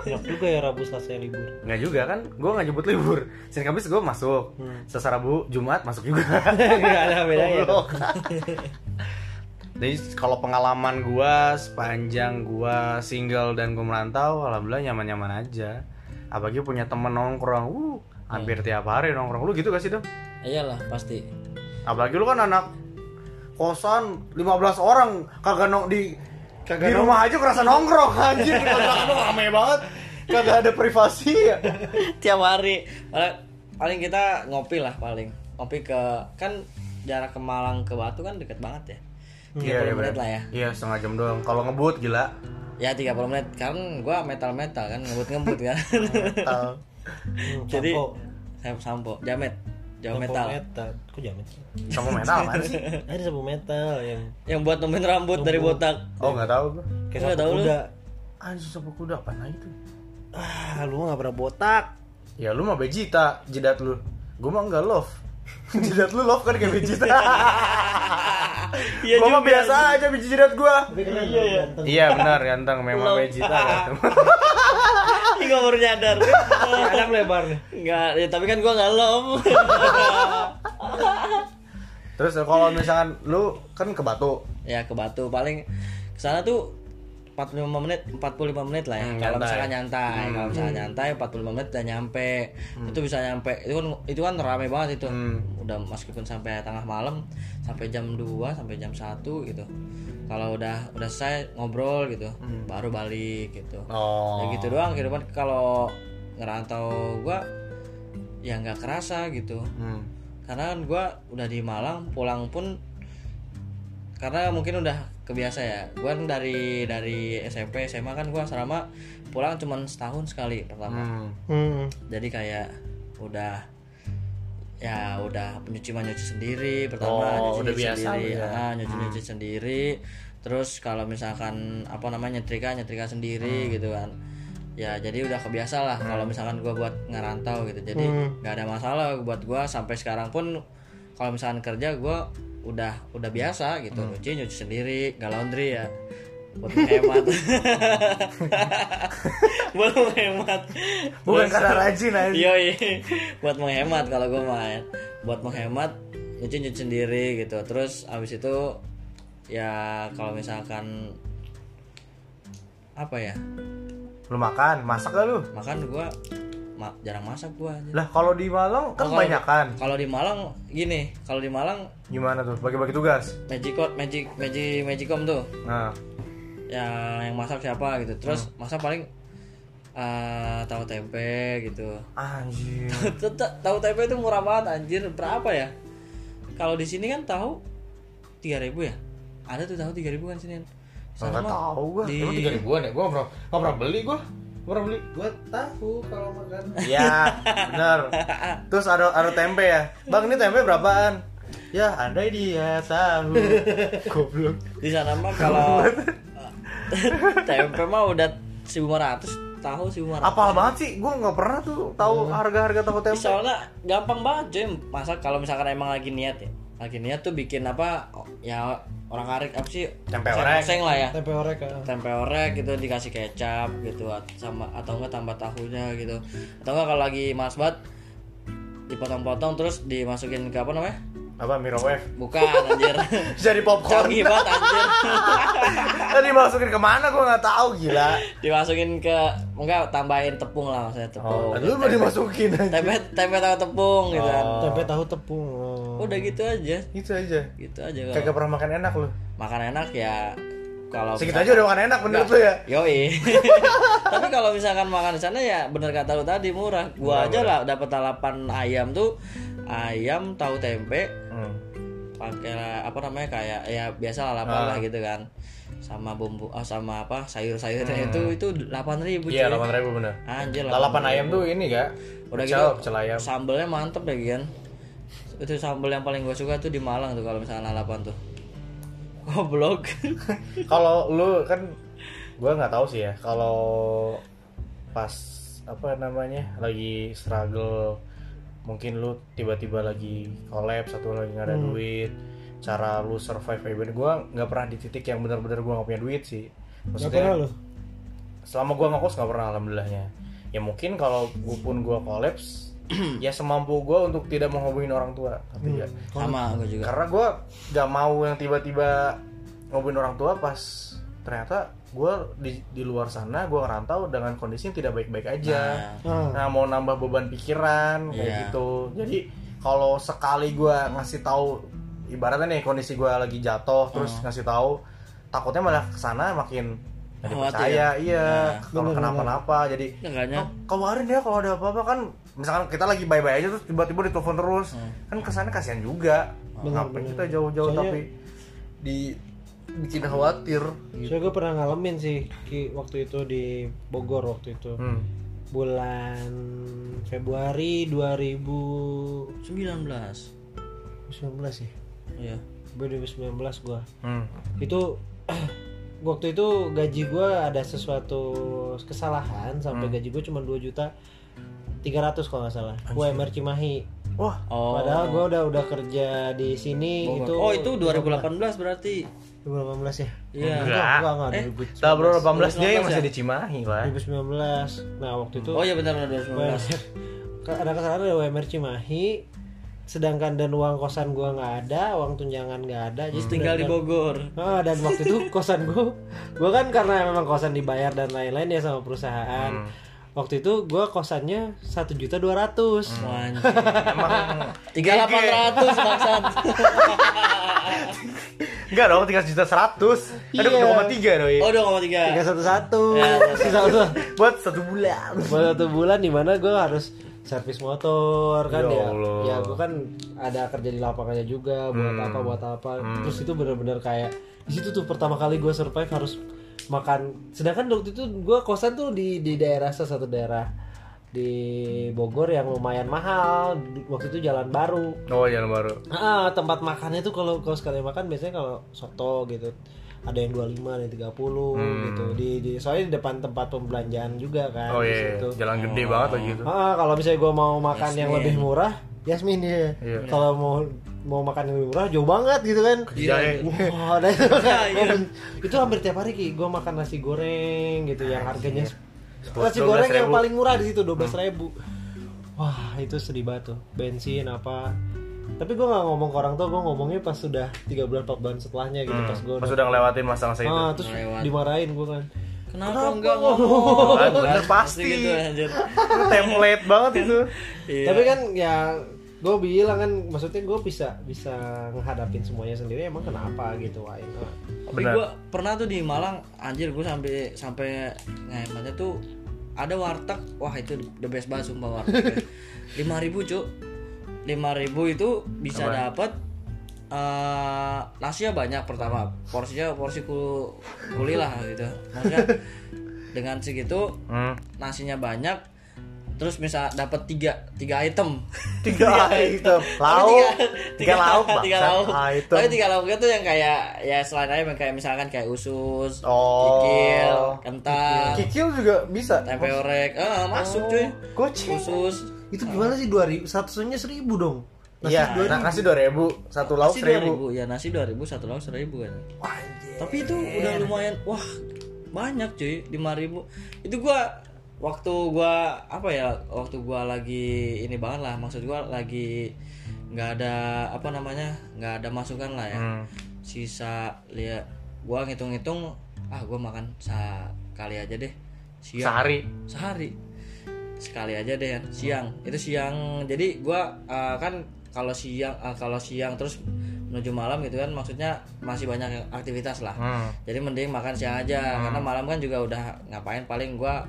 Enak juga ya Rabu Selasa libur. Nggak juga kan, gue nggak nyebut libur Senin Kamis gue masuk Hmm. Selasa Rabu, Jumat masuk juga Gak ada bedanya. Jadi kalau pengalaman gue sepanjang gue single dan gue merantau Alhamdulillah nyaman-nyaman aja Apalagi punya temen nongkrong uh, Hampir tiap hari nongkrong Lu gitu gak sih dong? Iyalah pasti. Apalagi lu kan anak kosan 15 orang Kagak nong di Kagak di rumah aja kerasa nongkrong anjir di kontrakan rame banget kagak ada privasi ya Tiap hari. Paling, kita ngopi lah paling. Ngopi ke kan jarak ke Malang ke Batu kan deket banget ya. 30 menit bener. lah ya. Iya setengah jam doang. Kalau ngebut gila. Ya 30 menit kan gua metal-metal kan ngebut-ngebut kan. Hmm, Jadi sampo. sampo, jamet. Sampo metal. metal. Kok jamet sih? Sama metal apa sih? Ada sampo metal yang Yang buat nemuin rambut dari botak. Oh nggak tahu gua. kayak Nggak sampo tahu lu. kuda. Anjir sapu kuda apa nah itu? Ah, lu nggak pernah botak. Ya lu mah Vegeta jidat lu. Gua mah enggak love. Jidat lu love kan kayak Vegeta. Iya gua juga. biasa aja biji jidat gua. Iya ya. Iya benar ganteng memang Vegeta ganteng. Enggak baru nyadar. Adam lebar nih. Enggak, ya, tapi kan gua enggak lom. Terus kalau misalkan lu kan ke Batu. ya ke Batu paling ke sana tuh 45 menit 45 menit lah ya. Hmm, kalau nyantai. misalkan nyantai kalau misalkan nyantai 45 menit udah nyampe. Itu bisa nyampe. Itu kan itu kan rame banget itu. Hmm. udah meskipun sampai tengah malam sampai jam 2 sampai jam 1 gitu. Kalau udah udah selesai ngobrol gitu baru balik gitu. Oh. ya gitu doang kehidupan. Kalau ngerantau gua ya nggak kerasa gitu. Hmm. karena kan gua udah di Malang pulang pun karena mungkin udah kebiasa ya gua kan dari dari SMP SMA kan gua selama pulang cuman setahun sekali pertama Hmm. Hmm. jadi kayak udah ya udah nyuci nyuci sendiri pertama Oh, nyuci udah nyuci biasa sendiri ya. ah, nyuci nyuci sendiri terus kalau misalkan apa namanya nyetrika nyetrika Hmm. sendiri gitu kan ya jadi udah kebiasa lah kalau misalkan gua buat ngerantau gitu jadi Hmm. nggak ada masalah buat gua sampai sekarang pun kalau misalkan kerja gua udah udah biasa gitu Hmm. nyuci nyuci sendiri nggak laundry ya buat menghemat buat menghemat Bukan karena rajin aja. Iya buat menghemat kalau gue main, buat menghemat nyuci nyuci sendiri gitu. Terus abis itu ya kalau misalkan apa ya Lu makan, masak gak lu? makan gue ma- jarang masak gue aja. Lah kalau di Malang kan Oh, kebanyakan. Kalau di Malang gini, kalau di Malang Gimana tuh? Bagi-bagi tugas. Magicom Magic Magic Magicom tuh Nah, yang yang masak siapa gitu. Terus Hmm. masak paling eh, tahu tempe gitu Anjir. Tahu tempe itu murah banget anjir berapa ya kalau di sini kan tahu 3000 ya ada tuh tahu 3000 kan sini Sana Enggak mah tahu gua. di- Emang 3000 ribuan ya? Gua pernah nggak pernah beli gua. Pernah beli. Gua tahu kalau makan. Iya, benar. Terus ada ada tempe ya. Bang, ini tempe berapaan? Ya, andai dia tahu. Goblok. di sana mah kalau tempe mah udah 1500 tahu 1500 Apal banget sih, gua nggak pernah tuh tahu harga-harga tahu tempe. soalnya gampang banget cuy masa kalau misalkan emang lagi niat ya lagi niat tuh bikin apa ya orang karik apa sih Tempe orek. oseng lah ya Tempe orek ah. tempe orek gitu dikasih kecap gitu sama atau enggak tambah tahunya gitu atau enggak kalau lagi mas banget dipotong-potong terus dimasukin ke apa namanya Apa microwave? bukan anjir Jadi popcorn. canggih banget anjir Tadi masukin ke mana gua nggak tahu gila. dimasukin ke enggak tambahin tepung lah maksudnya tepung Oh, lu mau dimasukin aja. tempe tempe tahu tepung gitu kan Oh. Tempe tahu tepung. Oh. udah gitu aja Itu aja. gitu aja kalau Kagak pernah makan enak lu. makan enak ya kalau Segitu aja udah makan enak menurut lu ya. Yoi. Tapi kalau misalkan makan di sana ya bener kata lu tadi murah. Gua aja lah dapat lalapan ayam tuh ayam tahu tempe Hmm. pakai apa namanya kayak ya biasa lalapan Ah. lah gitu kan sama bumbu oh, sama apa sayur-sayurnya itu itu delapan ribu Hmm. Iya, 8000 bener. anjir Lalapan ayam tuh ini gak? udah Pecel, gitu pecel ayam. sambelnya mantep deh Gian itu sambel yang paling gue suka tuh di Malang tuh kalau misalnya lalapan tuh goblok Kalau lu kan gua nggak tahu sih ya. Kalau pas apa namanya lagi struggle mungkin lu tiba-tiba lagi collapse atau lagi nggak ada duit cara lu survive event gua nggak pernah di titik yang benar-benar gua nggak punya duit sih. Gak pernah lu? selama gua ngekos nggak pernah alhamdulillahnya. Ya mungkin kalau gua pun gua collapse ya semampu gua untuk tidak menghubungin orang tua tapi ya sama gue juga. Karena gua nggak mau yang tiba-tiba ngobin orang tua pas ternyata gua di di luar sana gua ngerantau dengan kondisi yang tidak baik-baik aja. Ah. nah mau nambah beban pikiran kayak Iya. gitu. Jadi kalau sekali gua ngasih tahu ibaratnya nih kondisi gua lagi jatuh terus ngasih tahu takutnya malah ke sana makin Khawatir. dipercaya. iya kalau Bener-bener. kenapa-napa. Jadi "Oh, kabarin ya kalau ada apa-apa. Kan misalkan kita lagi bye-bye aja terus tiba-tiba ditelepon terus. Kan ke sana kasihan juga. Bener, ngapain bener. kita jauh-jauh Soalnya- tapi di bikin khawatir. Gitu. Soalnya gue pernah ngalamin sih Ki, waktu itu di Bogor waktu itu. Hmm. bulan Februari 2019 19 sih iya. 2019 gua. Hmm. itu waktu itu gaji gua ada sesuatu kesalahan sampai gaji gua cuma 2 juta 300 kalau nggak salah. UMR Cimahi. Wah, oh padahal gua udah udah kerja di sini Bogor. gitu oh itu 2018 berarti 2018 ya iya Enggak. enggak enggak Eh, 2019. tahun 2018 dia yang 2019 masih ya? di Cimahi lah 2019 nah waktu itu oh iya benar benar 2019 UMR ada kesalahan ada UMR Cimahi sedangkan dan uang kosan gua nggak ada uang tunjangan nggak ada jadi tinggal di Bogor Ah, dan waktu itu kosan gua gua kan karena memang kosan dibayar dan lain-lain ya sama perusahaan Hmm. Waktu itu gua kosannya satu juta dua ratus. Emang tiga delapan ratus maksud enggak dong 3 juta 100 ada Iya. 2,3 doi. Oh dua koma tiga. Tiga satu satu. Ya, sisa satu. Buat satu bulan. Buat satu bulan di mana gua harus servis motor kan Ya ya? Allah. ya gua kan ada kerja di lapangannya juga buat Hmm. apa buat apa. Terus itu bener-bener kayak di situ tuh pertama kali gua survive harus makan. Sedangkan waktu itu gua kosan tuh di di daerah salah satu daerah di Bogor yang lumayan mahal. Waktu itu jalan baru. Oh jalan baru. Ah, tempat makannya tuh kalau kalau sekali makan biasanya kalau soto gitu. Ada yang 25 ada yang 30 gitu. Di, di soalnya di depan tempat pembelanjaan juga kan oh di iya situ. jalan gede banget lagi itu. Ah, kalau misalnya gue mau makan yang Yasmin. lebih murah Yasmin ya Iya. kalau mau mau makan yang lebih murah jauh banget gitu kan. Jahe. Wah, ada itu, Iya. itu hampir tiap hari ki. Gue makan nasi goreng gitu yang harganya nasi goreng yang 12.000. paling murah di situ dua ribu. Wah itu sedih banget tuh. Bensin apa. Tapi gue nggak ngomong ke orang tua gue ngomongnya pas sudah tiga bulan empat bulan setelahnya gitu pas gue Hmm. pas udah ngelewatin masa-masa itu ah terus Lewat. dimarahin gue kan. Kenapa enggak ngomong? Ah, bener pasti. Gitu template banget itu. Iya. tapi kan ya gue bilang kan maksudnya gue bisa bisa ngehadapin semuanya sendiri emang kenapa gitu wah tapi Benar. gue pernah tuh di Malang anjir gue sampai sampai ngehematnya tuh ada warteg. Wah itu the best banget sumpah warteg lima ribu cuk lima ribu itu bisa dapat eh nasinya banyak pertama. Porsinya porsi kul kuli lah gitu. Maksudnya dengan segitu Hmm. nasinya banyak terus bisa dapat tiga tiga item Tiga item. Lauk. tiga, Tiga lauk, tiga lauk Item. tapi tiga lauknya tuh yang kayak ya selain ayam kayak misalkan kayak usus Oh. kikil kentang Kikil juga bisa. tempe orek ah masuk cuy Goceng. usus Itu gimana sih 2000? Satunya 1000 dong. Nasi Iya, 2000. nah, nasi dua ribu, satu lauk seribu. 2000 ya nasi 2000 satu lauk 1000 kan Wah, tapi itu udah lumayan wah banyak cuy 5000 itu gua waktu gua apa ya waktu gua lagi ini banget lah maksud gua lagi nggak ada apa namanya nggak ada masukan lah ya. Hmm. sisa lihat gua ngitung-ngitung ah gua makan sekali aja deh siang. Sehari. sehari. Sekali aja deh kan siang. Itu siang jadi gua uh, kan kalau siang uh, kalau siang terus menuju malam gitu kan maksudnya masih banyak aktivitas lah. Hmm. jadi mending makan siang aja karena malam kan juga udah ngapain paling gua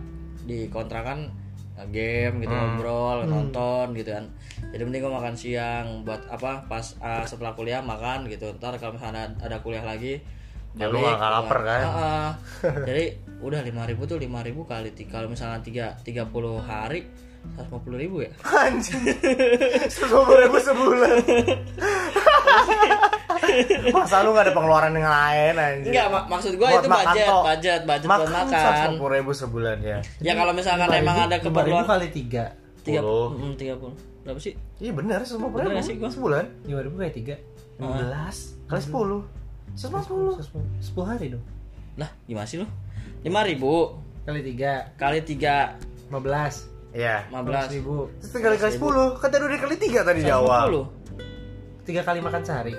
di kontrakan game gitu ngobrol nonton gitu kan. Jadi mending gua makan siang buat apa pas uh, setelah kuliah makan gitu. Ntar kalau misalnya ada, ada kuliah lagi Ya, lu nggak lapar kan? Ah, ah. jadi udah 5000 tuh 5000 kali ti- kalau misalnya tiga 30 hari 150 ribu ya Anjing. Sepuluh ribu sebulan. Masa lu gak ada pengeluaran yang lain anjing? enggak mak- maksud gua Buat itu budget tok. budget budget buat Makan makan sepuluh ribu sebulan ya. ya kalau misalkan emang ada 5000 keperluan kali 3. tiga Puluh. tiga puluh berapa sih Iya benar, sepuluh Bener ribu sih gua? sebulan. 5000 kali 3. Lima belas kali sepuluh. Sepuluh. 10 hari dong. lah gimana sih lu lima ribu Kali 3 kali tiga 15. Iya. lima belas ribu. Terus kali kali sepuluh, kan tadi udah kali tiga tadi di awal. Tiga kali makan sehari.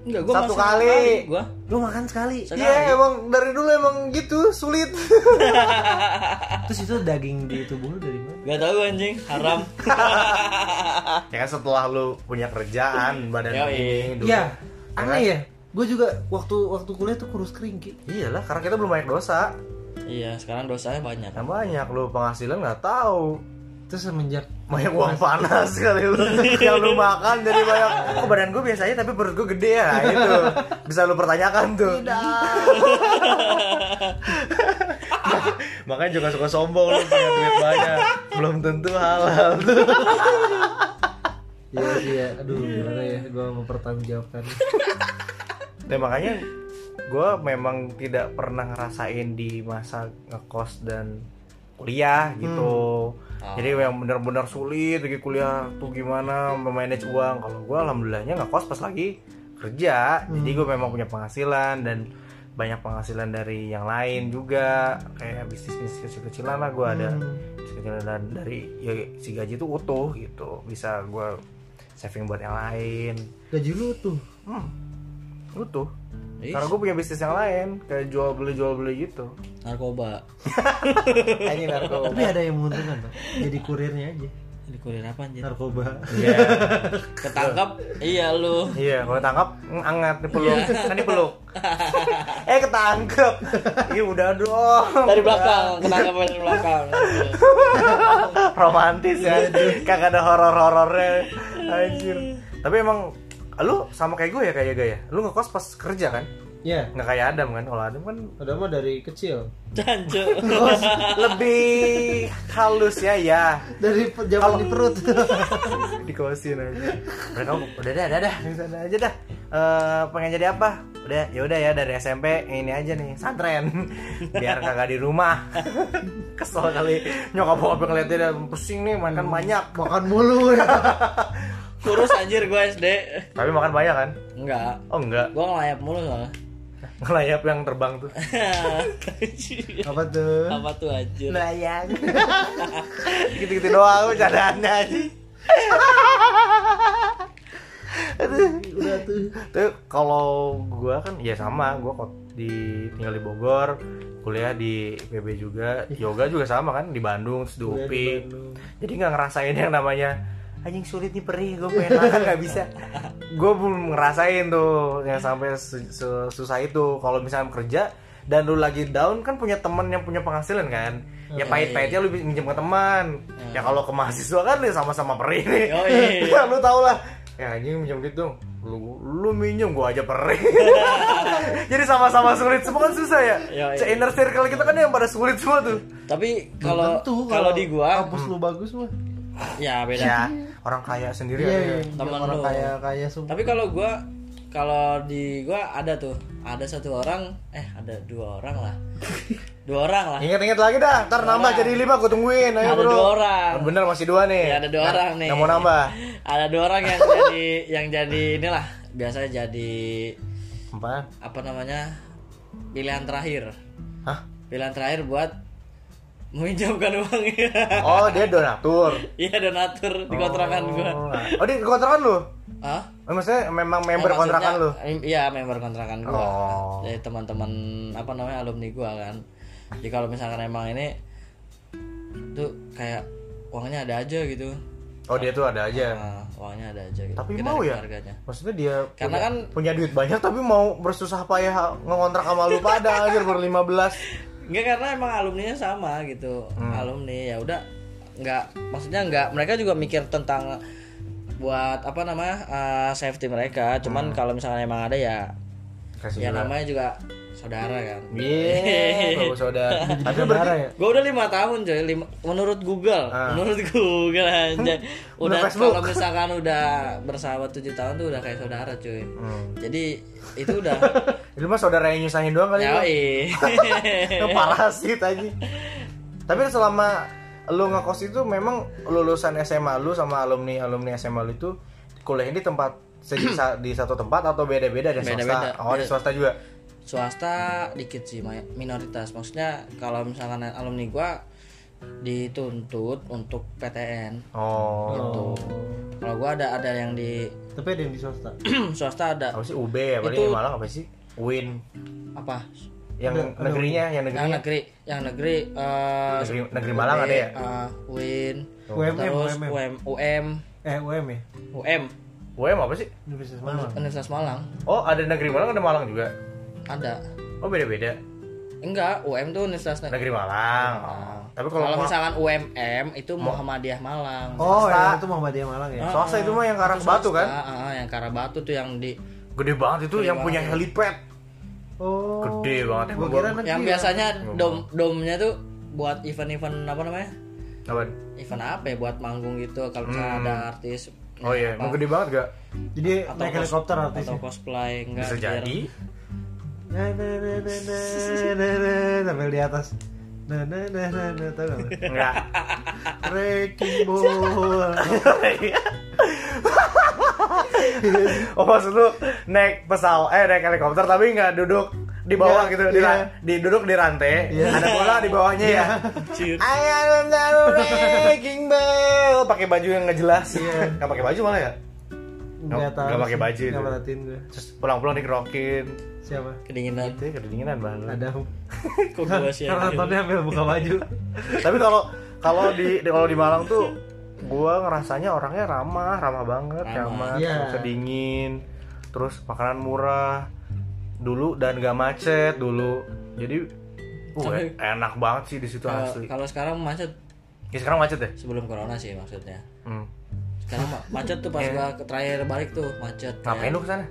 enggak gua Satu kali. gua Lu makan sekali. Iya emang dari dulu emang gitu sulit. Terus itu daging di tubuh lu dari mana? Gak tahu anjing haram ya kan setelah lu punya kerjaan badan Yoi. ini. Iya. Aneh ya. Gue juga waktu waktu kuliah tuh kurus kering Ki. Iyalah karena kita belum banyak dosa. iya sekarang dosanya banyak Yang banyak lu penghasilan nggak tahu. Terus semenjak Banyak uang panas kali lu. Yang lu makan jadi banyak. Oh badan gue biasa aja tapi perut gue gede ya. Nah, Itu Bisa lu pertanyakan tuh. Makanya juga suka sombong lu punya duit banyak. Belum tentu halal tuh. Iya sih ya. Aduh gimana ya? Gue mempertanggungjawabkan. Nah makanya gue memang tidak pernah ngerasain di masa ngekos dan kuliah gitu. Jadi yang benar-benar sulit lagi kuliah tuh gimana memanage uang. Kalau gue alhamdulillahnya ngekos pas lagi kerja. Jadi gue memang punya penghasilan dan banyak penghasilan dari yang lain juga. Kayak bisnis bisnis kecil-kecilan lah gue ada. Kecil-kecilan dan dari ya si gaji itu utuh gitu. Bisa gue saving buat yang lain. Gaji lu tuh. hmm, utuh Ih, karena gue punya bisnis yang lain kayak jual beli jual beli gitu narkoba Anjing narkoba Tapi ada yang menguntungkan Pak. Jadi kurirnya aja. di kuliah apa anjir Narkoba. Iya ketangkap iya lu Iya, kalau tangkap anget dipeluk, kan dipeluk. eh ketangkep. Iya udah dong. dari belakang ketangkap dari belakang Romantis ya. Kagak ada horor-horornya. Anjir. Tapi emang lu sama kayak gue ya kayak gaya. Lu ngekos pas kerja kan? Ya. Nggak kayak Adam kan? Kalau Adam kan Udah mah dari kecil. Jancu ngekos lebih halus ya ya. Dari zaman di perut. dikosin aja mereka udah dah udah dah di sana aja dah Eh, pengen jadi apa udah ya udah ya dari SMP ini aja nih santren biar kagak di rumah kesel kali nyokap bokap ngeliatnya udah pusing nih makan banyak Makan mulu ya. kurus anjir gue SD tapi makan banyak kan? Enggak. Oh enggak. Gue ngelayap mulu soalnya. Ngelayap yang terbang tuh. Apa tuh? apa tuh anjir? Melayang gitu-gitu doang bercandaannya aja. Udah tuh. Tuh kalau gua kan ya sama, gua kok di tinggal di Bogor, kuliah di IPB juga, yoga juga sama kan di Bandung terus di UPI. Jadi nggak ngerasain yang namanya anjing sulit nih perih, gue pengen makan nggak bisa. Gue belum ngerasain tuh yang sampai su- su- susah itu. Kalau misalnya kerja dan lu lagi down kan punya teman yang punya penghasilan kan? Ya pahit-pahitnya lu minjem ke teman. Ya kalau ke mahasiswa kan ya sama-sama perih nih. Yoi. ya lu tau lah. Ya anjing minjem duit dong. Lu lu minjem gua aja perih. Jadi sama-sama sulit. Semua kan susah ya. Yoi. Se- inner circle kita kan yang pada sulit semua tuh. Tapi kalau kalau di gua kampus lu bagus mah. Ya beda. ya orang kaya sendiri iya aja. iya Temen orang lu. kaya kaya semua Tapi kalau gua kalau di gua ada tuh, ada satu orang, eh ada dua orang lah. Dua orang lah. Ingat-ingat lagi dah, ntar nambah jadi lima gue tungguin ayo Ada bro dua orang. Bener masih dua nih Ya, ada dua Nah, orang nih. Mau nambah Ada dua orang yang jadi yang jadi inilah biasanya jadi Apaan? apa namanya? pilihan terakhir. Hah? Pilihan terakhir buat meminjamkan uangnya. Oh dia donatur Iya donatur di kontrakan gua. Oh di kontrakan lu? Hah? Oh, maksudnya memang member Oh, kontrakan lu? maksudnya, Iya, member kontrakan gua. Oh. Jadi teman-teman apa namanya alumni gua kan. Jadi kalau misalkan emang ini tuh kayak uangnya ada aja gitu. Oh dia tuh ada aja Nah, uangnya ada aja gitu. Tapi Mungkin mau ya? keluarganya. Maksudnya dia Karena punya, kan- punya duit banyak tapi mau bersusah payah ngontrak sama lu pada anjir ber 15 Enggak karena emang alumninya sama gitu. Hmm. Alumni ya udah nggak maksudnya nggak mereka juga mikir tentang buat apa namanya uh, safety mereka. Cuman kalau misalnya emang ada ya Kasih ya juga. namanya juga saudara kan. Iya, bagus saudara. Tapi saudara berarti ya Gue udah lima tahun coy, lima, menurut Google, Ah. menurut Google aja. Udah kalau misalkan udah bersahabat tujuh tahun tuh udah kayak saudara cuy. Hmm. Jadi itu udah Lu mah saudara yang nyusahin doang kali. Yang parasit aja. Tapi selama lu ngekos itu memang lulusan SMA lu sama alumni alumni SMA lu itu kuliah di tempat di satu tempat atau beda-beda di swasta? Beda-beda. Oh, di swasta juga. Swasta dikit sih minoritas. Maksudnya kalau misalkan alumni gua dituntut untuk PTN Oh. gitu. Kalau gua ada ada yang di tapi ada yang di swasta swasta ada Apa sih UB ya? Paling Itu- Malang apa sih? UIN. apa? Yang Ada- ada negerinya, yang Yang negerinya. negeri, yang negeri eh, Negeri, negeri Malang ada ya? eh, UIN, UMM terus UMM UM, UM, eh UM ya UM, UM apa sih? Universitas Malang Universitas Malang Oh, ada negeri Malang, ada Malang juga. Ada. Oh, beda-beda. Enggak, UM tuh Universitas Negeri. Malang. Oh. Tapi kalau Kalau Ma- misalkan UMM itu Muhammadiyah Malang. oh Swasta. yang itu Muhammadiyah Malang ya swasta itu mah yang ke arah Batu kan? Ah, ah, yang Karabatu tuh yang di Gede banget itu yang punya helipad. oh Gede banget. gua kira negeri yang ya. biasanya dom domnya tuh buat event-event apa namanya? Apa? Event apa ya buat manggung gitu kalau misalnya Hmm. ada artis Oh iya, apa, mau gede banget gak? jadi atau naik cos- helikopter artis atau cosplay enggak Bisa biar- jadi. Na na na na na na na sampai di atas na na na na na tahu nggak lu? Enggak. Breaking ball oh maksud lu naik pesawat eh naik helikopter tapi nggak duduk di bawah Iya, gitu di, iya. ra- di duduk di rantai Iya. ada bola di bawahnya ya Ciut. I am the breaking bell pakai baju yang nggak jelas Iya. nggak pakai baju malah ya nggak tahu nggak pakai baju nggak perhatiin gue terus pulang-pulang dikerokin siapa kedinginan. itu ya kedinginan banget ada Kok gua sih? karena nontonnya sambil buka baju tapi kalau kalau di kalau di Malang tuh gua ngerasanya orangnya ramah ramah banget Ramah. ramah Iya. terus dingin terus makanan murah dulu dan gak macet dulu jadi uh, Tapi- enak banget sih di situ Kalau- asli Kalau sekarang macet ya, sekarang macet ya sebelum corona sih maksudnya. hmm. Sekarang ma- macet tuh pas gua ke terakhir balik tuh macet. ngapain Ya. lu ke sana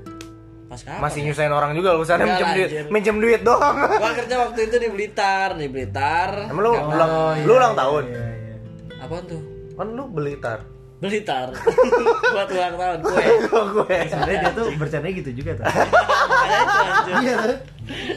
Pas kapan? masih ya? nyusahin orang juga lu Enggak minjem duit minjem duit doang Gua kerja waktu itu di Blitar, di Blitar. emang lu Karena- ulang Oh, lu iya, ulang iya, tahun iya, iya. Apaan tuh? kan lu Blitar Blitar. Buat ulang tahun kue. kok gue sebenarnya dia tuh bercanda gitu juga tuh iya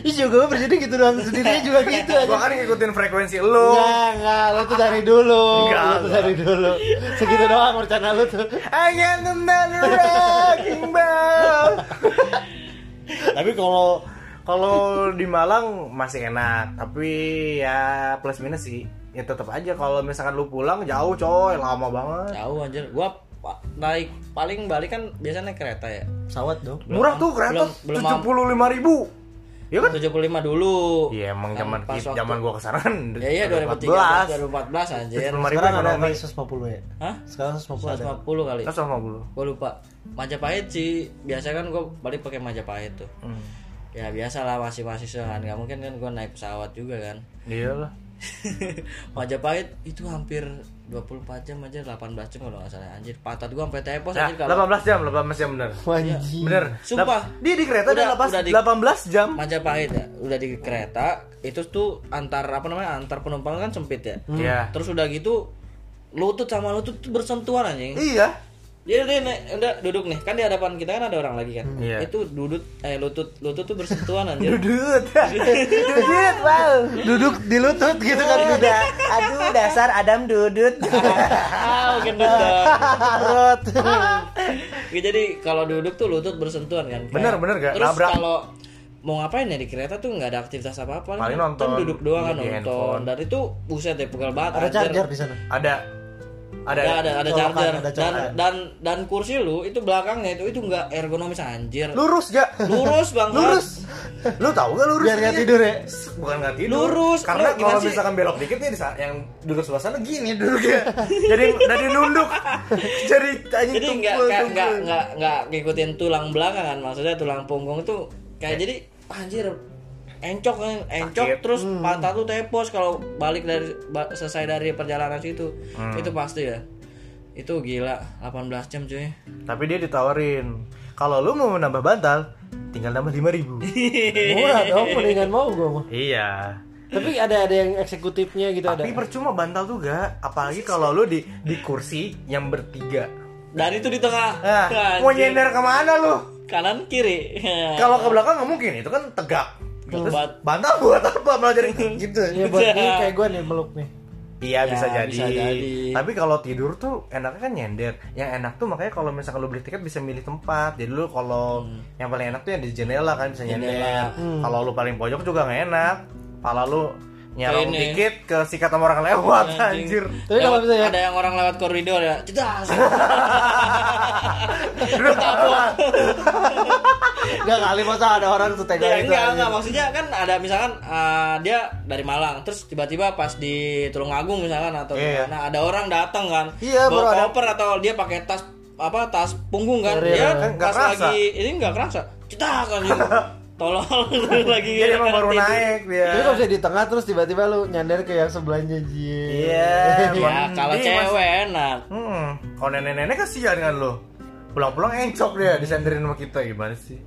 Ih juga gue bercanda gitu doang sendirinya juga gitu aja gua kan ngikutin frekuensi lu Enggak, enggak, lo tuh dari dulu Enggak, Lo tuh dari dulu Segitu doang bercanda lo tuh I got the breaking bell. Tapi kalau kalau di Malang masih enak, tapi ya plus minus sih. Ya tetap aja kalau misalkan lu pulang jauh coy, lama banget. Jauh anjir. Gua naik paling balik kan biasanya naik kereta ya. Pesawat dong Murah tuh kereta belum- belum tujuh puluh lima ribu. Ya kan? 75 dulu. Iya emang zaman waktu- zaman gua ke sana kan. Ya iya 2013, 2014 anjir. 75 ribu Sekarang ada ekonomi. kali 150 ya Hah? Sekarang 150 ada 150 kali. Terus sama dulu. Gua lupa. Majapahit sih. Biasanya kan gua balik pakai Majapahit tuh. Hmm. ya biasa lah masih mahasiswa kan nggak mungkin kan gue naik pesawat juga kan. Iyalah. Majapahit itu hampir 24 jam aja 18 jam kalau nggak salah. Anjir pantat gua sampai tepos nah, anjir kalau 18 jam 18 jam bener. Anjing. bener. Sumpah. Dia di kereta Udah- udah, udah di- 18 jam. Majapahit ya udah di kereta itu tuh antar apa namanya antar penumpang kan sempit ya. Iya. Terus udah gitu lutut sama lutut tuh bersentuhan anjing. Iya Jadi dia nih, udah duduk nih, kan di hadapan kita kan ada orang lagi kan. Iya. Itu duduk eh lutut lutut tuh bersentuhan anjir. dudut dudut wow Duduk di lutut gitu kan kuda. aduh dasar Adam dudut ah, gendut. Perut. Ya, jadi kalau duduk tuh lutut bersentuhan kan. Kayak- Bener, bener gak? Terus Nabrak. kalau mau ngapain ya di kereta tuh nggak ada aktivitas apa apa Paling nonton. duduk doang kan Di nonton dan itu buset deh pegal banget Ada charger di sana. ada ada ada ada, ada Colokan, charger. ada dan colokan. dan dan kursi lu itu belakangnya itu itu nggak ergonomis anjir. Lurus gak? Lurus bang. Lurus. Lu tahu gak lurus Biar nggak tidur ya. bukan nggak tidur. Lurus. karena Lu kalau sih? misalkan belok dikit saat yang duduk sebelah sana gini duduknya. Jadi dari nunduk jadi anjing jadi nggak nggak nggak nggak nggak ngikutin tulang belakang kan? Maksudnya tulang punggung itu kayak jadi anjir encok kan encok Sakit. terus pantat tuh tepos kalau balik dari ba- selesai dari perjalanan situ. Itu pasti ya. Itu gila 18 jam cuy. Tapi dia ditawarin kalau lu mau menambah bantal tinggal nambah lima ribu. Murah dong, mendingan mau gua mah. iya. Tapi ada ada yang eksekutifnya gitu ada. tapi percuma bantal tuh gak apalagi kalau lu di di kursi yang bertiga. Dan itu di tengah. Nah, mau nyender ke mana lu? Kanan kiri. Kalau ke belakang nggak mungkin itu kan tegak terus Buat- bantal buat apa malah jadi gitu Ya buat ini kayak gua nih meluk nih. Iya Ya, bisa, jadi. bisa jadi. Tapi kalau tidur tuh enaknya kan nyender. Yang enak tuh makanya kalau misalkan lu beli tiket bisa milih tempat. Jadi lu kalau yang paling enak tuh yang di jendela kan bisa Jendela. nyender. Kalau lu paling pojok juga nggak enak. Pala lu ini. dikit ke sikat sama orang lewat Anjing. anjir. Tapi kalau Lewat- misalnya ada yang orang lewat koridor ya cedas enggak kali masa ada orang setega ya itu. enggak enggak maksudnya kan ada misalkan eh, dia dari Malang terus tiba-tiba pas di Tulungagung misalkan atau Iya. gimana ada orang datang kan Iya, bro, bawa ada- koper atau dia pakai tas apa tas punggung kan Iya, dia kan nggak pas kerasa. lagi ini enggak kerasa cetak kan gitu. Tolol lagi Jadi emang baru tidur. naik dia. Tapi kalau bisa di tengah terus tiba-tiba lu nyender ke yang sebelahnya Jie. Iya. ya kalau cewek enak Hmm, kalau nenek-nenek kasihan kan lo. Pulang-pulang encok dia disenderin sama kita gimana sih?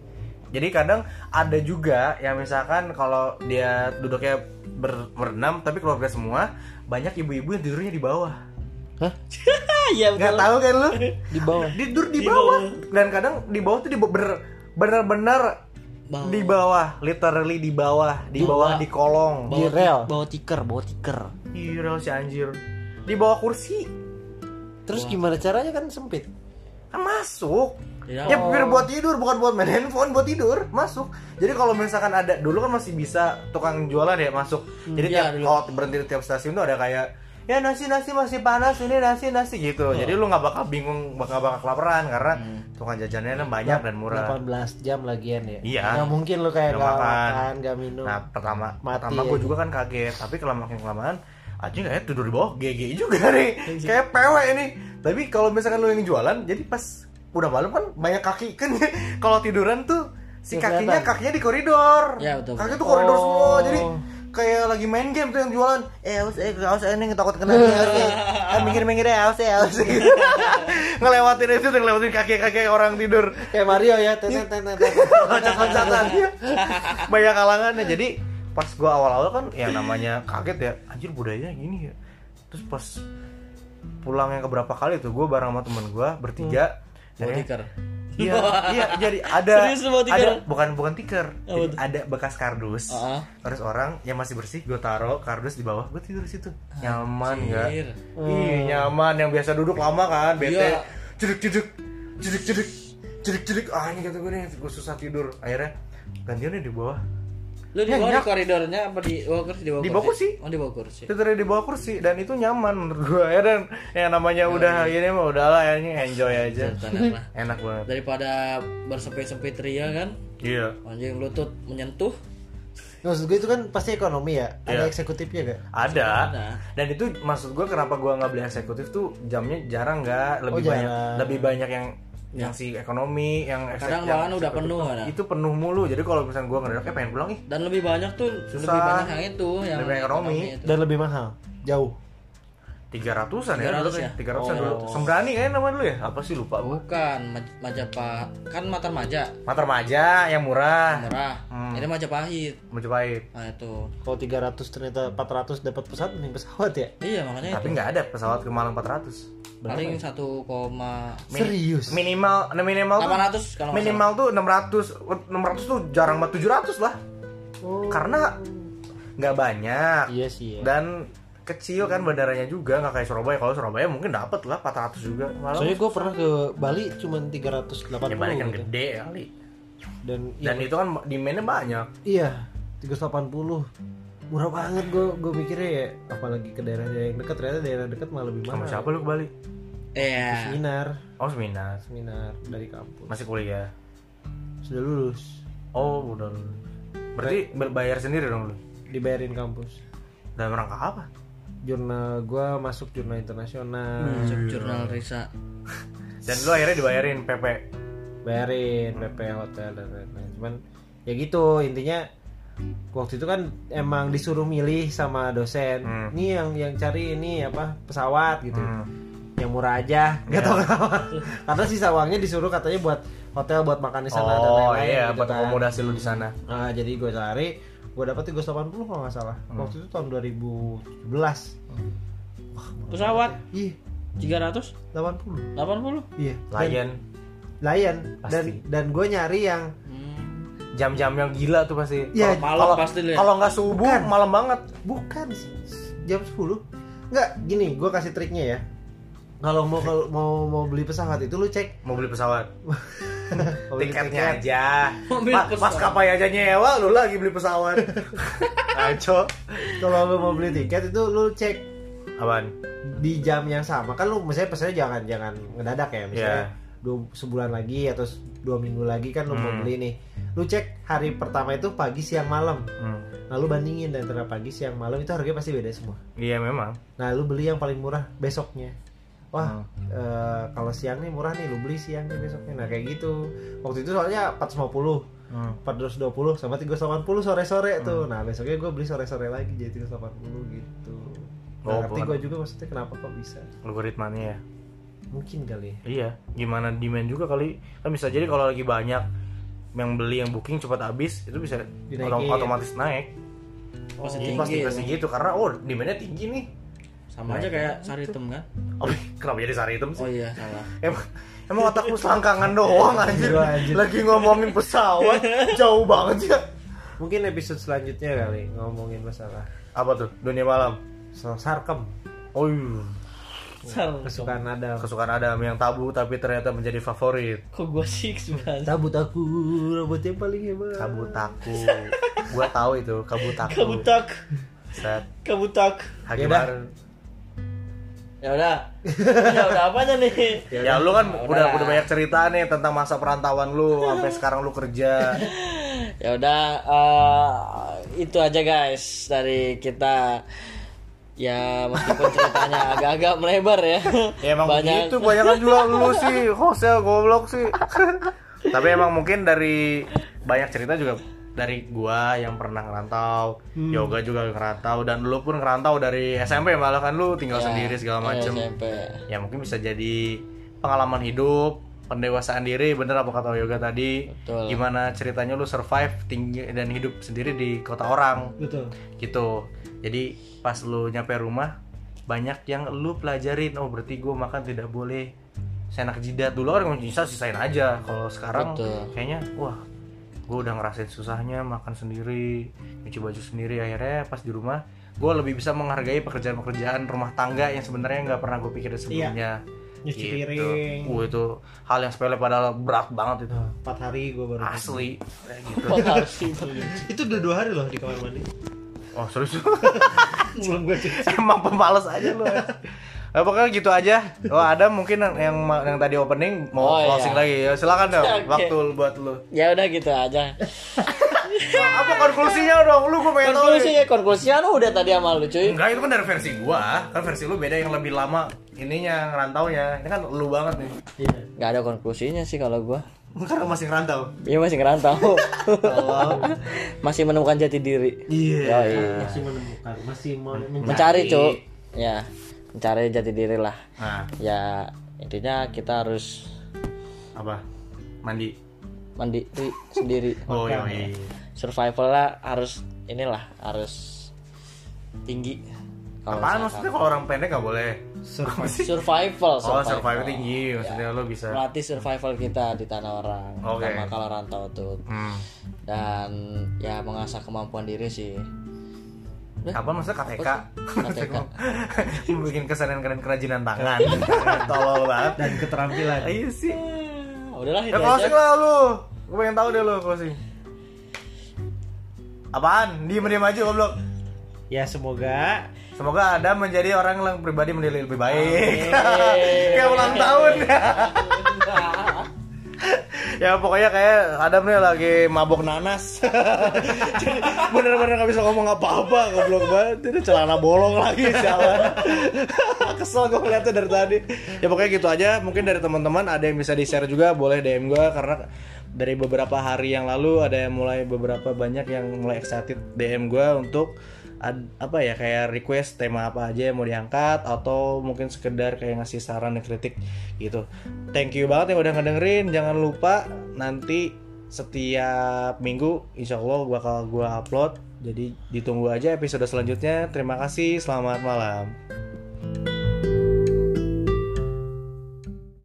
Jadi kadang ada juga yang misalkan kalau dia duduknya ber berenam tapi keluarga semua, banyak ibu-ibu yang tidurnya di bawah. Hah? iya Nggak tahu kan lu? Di bawah. Tidur di Di bawah. bawah. Dan kadang di bawah tuh di bener bener-bener Bawah. di bawah, literally di bawah, di Di bawah bawah. di kolong. Di rel. bawa tiker bawa tiker Iya si anjir. Di bawah kursi Terus gimana caranya kan sempit. kan masuk Ya. ya biar buat tidur bukan buat main handphone buat tidur masuk jadi kalau misalkan ada dulu kan masih bisa tukang jualan ya masuk jadi Iya, tiap dulu. kalau berhenti di tiap stasiun tuh ada kayak ya nasi nasi masih panas ini nasi nasi gitu jadi lu nggak bakal bingung bakal bakal kelaparan karena tukang jajannya kan banyak dan murah 18 jam lagian ya. Iya. Nggak mungkin lu kayak Nggak makan. nggak minum. nah pertama Mati pertama gue aja. juga kan kaget tapi kalau makin kelamaan aja nggak tidur di bawah GG juga nih kayak PW ini tapi kalau misalkan lu yang jualan jadi pas udah malam kan banyak kaki kan kalau tiduran tuh si Ya, kakinya kakinya di koridor Ya, betul. kaki tuh koridor Oh. semua jadi kayak lagi main game tuh yang jualan. Eh haus eh haus eh ini takut kena dia haus eh. Ah, minggir minggir ya haus eh haus ngelewatin itu tuh ngelewatin kaki kaki orang tidur. Kayak Mario ya. Tenet tenet tenet. loncat-loncatan. Banyak kalangannya. Jadi pas gua awal-awal kan yang namanya kaget ya anjir budayanya gini ya. Terus pas pulang yang keberapa kali tuh gua bareng sama temen gua bertiga. Dan tiker iya iya jadi ada Serius ada bukan bukan tiker Jadi tuh? ada bekas kardus. Ah. terus orang yang masih bersih gue taruh kardus di bawah. Gue tidur di situ. Nyaman nggak Anjir. Ih nyaman. Yang biasa duduk lama kan bete. Iya. cedek cedek. Cedek cedek. Cedek cedek. Ah ini kata gue nih gue susah tidur. Akhirnya gantiannya di bawah lu di bawah di koridornya apa di bawah kursi di bawah Di bawah kursi. oh di bawah kursi tidurnya di bawah kursi dan itu nyaman menurut gue ya dan yang namanya udah ini mah udahlah ya ini enjoy aja enak banget daripada bersempit-sempit ria kan iya anjing lutut menyentuh Maksud gue itu kan pasti ekonomi ya. Ada Iya. eksekutifnya gak? ada. Ada. dan itu maksud gue kenapa gue nggak beli eksekutif tuh jamnya jarang nggak lebih Oh, banyak jarang. lebih banyak yang yang si ekonomi yang Kadang yang- bahkan udah penuh ada. itu penuh mulu jadi kalau misalnya gue eh pengen pulang ih Dan lebih banyak tuh Susah. lebih banyak yang itu yang Lebih banyak ekonomi. itu. Dan lebih mahal. Jauh. Tiga ratusan ya 300 dulu ya? tiga ratusan Oh. dulu sembrani kayaknya namanya dulu ya apa sih lupa gue Bukan Maj- Majapahit kan Matar Maja Matar Maja yang murah murah. Hmm. Ini Majapahit. Majapahit Nah itu. Kalau 300 ternyata 400 dapat pesawat mending pesawat ya. Iya makanya tapi nggak ada pesawat ke Malang 400 Paling 1, Mini- Serius? minimal nah, minimal tuh 800 kalau nggak minimal tuh 600 600 tuh jarang banget 700 lah Oh. karena nggak banyak Iya sih ya. dan kecil kan bandaranya juga nggak kayak Surabaya. Kalau Surabaya mungkin dapat lah 400 juga malah Soalnya gue pernah ke Bali cuma 380 ya balik kan gitu. gede kali. Dan dan itu kan demandnya banyak. Iya 380 murah banget gue gue mikirnya ya apalagi ke daerah-daerah yang dekat ternyata daerah dekat malah lebih sama mahal. siapa lu ke Bali? Iya. seminar. Oh seminar. Seminar dari kampus. Masih kuliah? Sudah lulus. Oh udah berarti ber- bayar sendiri dong lu? Dibayarin kampus. Dalam rangka apa jurnal gue masuk jurnal internasional. Masuk jurnal Risa. dan lu akhirnya dibayarin PP bayarin PP hotel dan lain-lain. Cuman ya gitu intinya waktu itu kan emang disuruh milih sama dosen. Hmm. ini yang yang cari ini apa pesawat gitu. Hmm. yang murah aja nggak tahu kenapa. Karena sisa uangnya disuruh katanya buat hotel buat makan di sana dan oh lain-lain iya gitu buat kan. akomodasi lu di sana. Nah, jadi gue cari gue dapet 380 kalau nggak salah. Hmm. waktu itu tahun 2017 Pesawat? iya 380. 80 iya. Dan- Lion. Lion dan Pasti. dan gue nyari yang Hmm. jam-jam yang gila tuh pasti. Ya, Kalau- malam pasti kalau nggak subuh Bukan. malam banget. Bukan. Sih jam 10 nggak gini gue kasih triknya ya. Kalau mau kalau mau mau beli pesawat itu lu cek. Mau beli pesawat tiketnya tiket. aja Mau pesawat. maskapai aja nyewa lu lagi beli pesawat Aco kalau lu mau beli tiket itu lu cek apaan di jam yang sama kan lu misalnya pesannya jangan jangan ngedadak ya misalnya Iya. dua sebulan lagi atau dua minggu lagi kan lu mau Hmm. beli nih lu cek hari pertama itu pagi siang malam Hmm. nah lu bandingin dan antara pagi siang malam itu harganya pasti beda semua iya memang nah lu beli yang paling murah besoknya wah Hmm. eh, kalau siang nih murah nih lu beli siang nih besoknya. Nah kayak gitu. Waktu itu soalnya 450 Hmm. 420 sama 380 sore-sore tuh. Nah besoknya gue beli sore-sore lagi jadi 380 gitu. Oh, Nah, ngerti gue juga maksudnya kenapa kok bisa. Algoritmanya ya? Mungkin kali ya. Iya gimana demand juga kali. Kan bisa jadi kalau lagi banyak yang beli yang booking cepat habis itu bisa Dinaikin. otom- otomatis naik Pasti Jadi tinggi. pasti pasti gitu karena oh demandnya tinggi nih Sama aja kayak Saritem kan? oh, kenapa jadi sari hitam sih? Oh iya salah. emang emang otakmu selangkangan doang anjir. lagi ngomongin pesawat jauh banget ya. Mungkin episode selanjutnya kali ngomongin masalah. Apa tuh? Dunia malam? Sarkem. Oh iya. kesukaan Adam. Kesukaan Adam yang tabu tapi ternyata menjadi favorit. Kok gua sih sebenarnya? tabut aku rambutnya paling hebat. Kabutaku gua tahu itu kabutaku Kabutak, set. Kabutak. Hakim Yaudah. Ya udah. ya udah apanya nih? ya lu kan Udah. udah udah banyak cerita nih tentang masa perantauan lu sampai sekarang lu kerja ya udah eh, itu aja guys dari kita ya meskipun ceritanya agak-agak melebar ya ya emang begitu banyak kan juga lu sih hostel goblok sih tapi emang mungkin dari banyak cerita juga dari gua yang pernah ngerantau yoga juga ngerantau dan lu pun ngerantau dari SMP malah kan lu tinggal Ya, sendiri segala ya, macem. SMP. ya mungkin bisa jadi pengalaman hidup pendewasaan diri bener apa kata yoga tadi? Betul. gimana ceritanya lu survive tinggi dan hidup sendiri di kota orang? Betul. Gitu. Jadi pas lu nyampe rumah banyak yang lu pelajarin oh berarti gue makan tidak boleh. Senak jidat. Dulu orang bisa sisain aja. Kalau sekarang Betul. kayaknya wah gue udah ngerasain susahnya makan sendiri nyuci baju sendiri. Akhirnya pas di rumah gue lebih bisa menghargai pekerjaan-pekerjaan rumah tangga yang sebenarnya nggak pernah gue pikirin sebelumnya. Nyuci Gitu. piring. Wah, itu hal yang sepele padahal berat banget itu. Empat hari gue baru asli. Kayak gitu. Itu? itu udah dua hari loh di kamar mandi. Oh serius? Belum gue cek emang pemalas aja lu Nah, pokoknya gitu aja. Oh, ada mungkin yang yang, yang tadi opening mau Oh, closing iya. lagi. Ya, silakan dong. Oke. Waktu buat lu. ya udah gitu aja apa konklusinya dong lu gue pengen tahu Konklusinya, konklusinya lu udah tadi sama lu cuy. Enggak itu kan dari versi gua kan versi lu beda yang lebih lama ininya ngerantaunya ini kan lu banget nih Iya. Gak ada konklusinya sih kalau gua. karena masih ngerantau Iya masih ngerantau. masih menemukan jati diri. iya. Masih menemukan, masih mau mencari. Mencari, Cuk. Ya, mencari jati diri lah. nah Ya, intinya kita harus apa mandi mandiri sendiri. oh iya iya Survival lah harus inilah harus tinggi. Kalau apaan maksudnya kalau orang pendek nggak boleh Survive. survival, oh survival tinggi maksudnya lu bisa Melatih survival kita di tanah orang. Sama kalau rantau tuh. hmm. Dan ya mengasah kemampuan diri sih. Apa maksudnya KTK KTK. bikin kesenian keren kerajinan tangan. Tolol banget. Dan keterampilan. iya sih. Ah, Udahlah ya itu closing aja. lah lu. Gue pengen tahu deh lu closing. Apaan? Diem diem aja goblok. Ya semoga Semoga Anda menjadi orang yang pribadi menjadi lebih baik. Kayak ulang tahun. ya pokoknya kayak Adam nih lagi mabok nanas. Jadi bener-bener gak bisa ngomong apa-apa, goblok banget. Ini celana bolong lagi sialan. Kesel gue ngeliatnya dari tadi. Ya pokoknya gitu aja. Mungkin dari teman-teman ada yang bisa di-share juga, boleh DM gue karena dari beberapa hari yang lalu ada yang mulai beberapa banyak yang mulai excited DM gue untuk ad- apa ya kayak request tema apa aja yang mau diangkat atau mungkin sekedar kayak ngasih saran dan kritik gitu. Thank you banget yang udah ngedengerin. Jangan lupa nanti setiap minggu insya Allah bakal gua upload. Jadi ditunggu aja episode selanjutnya. Terima kasih. Selamat malam.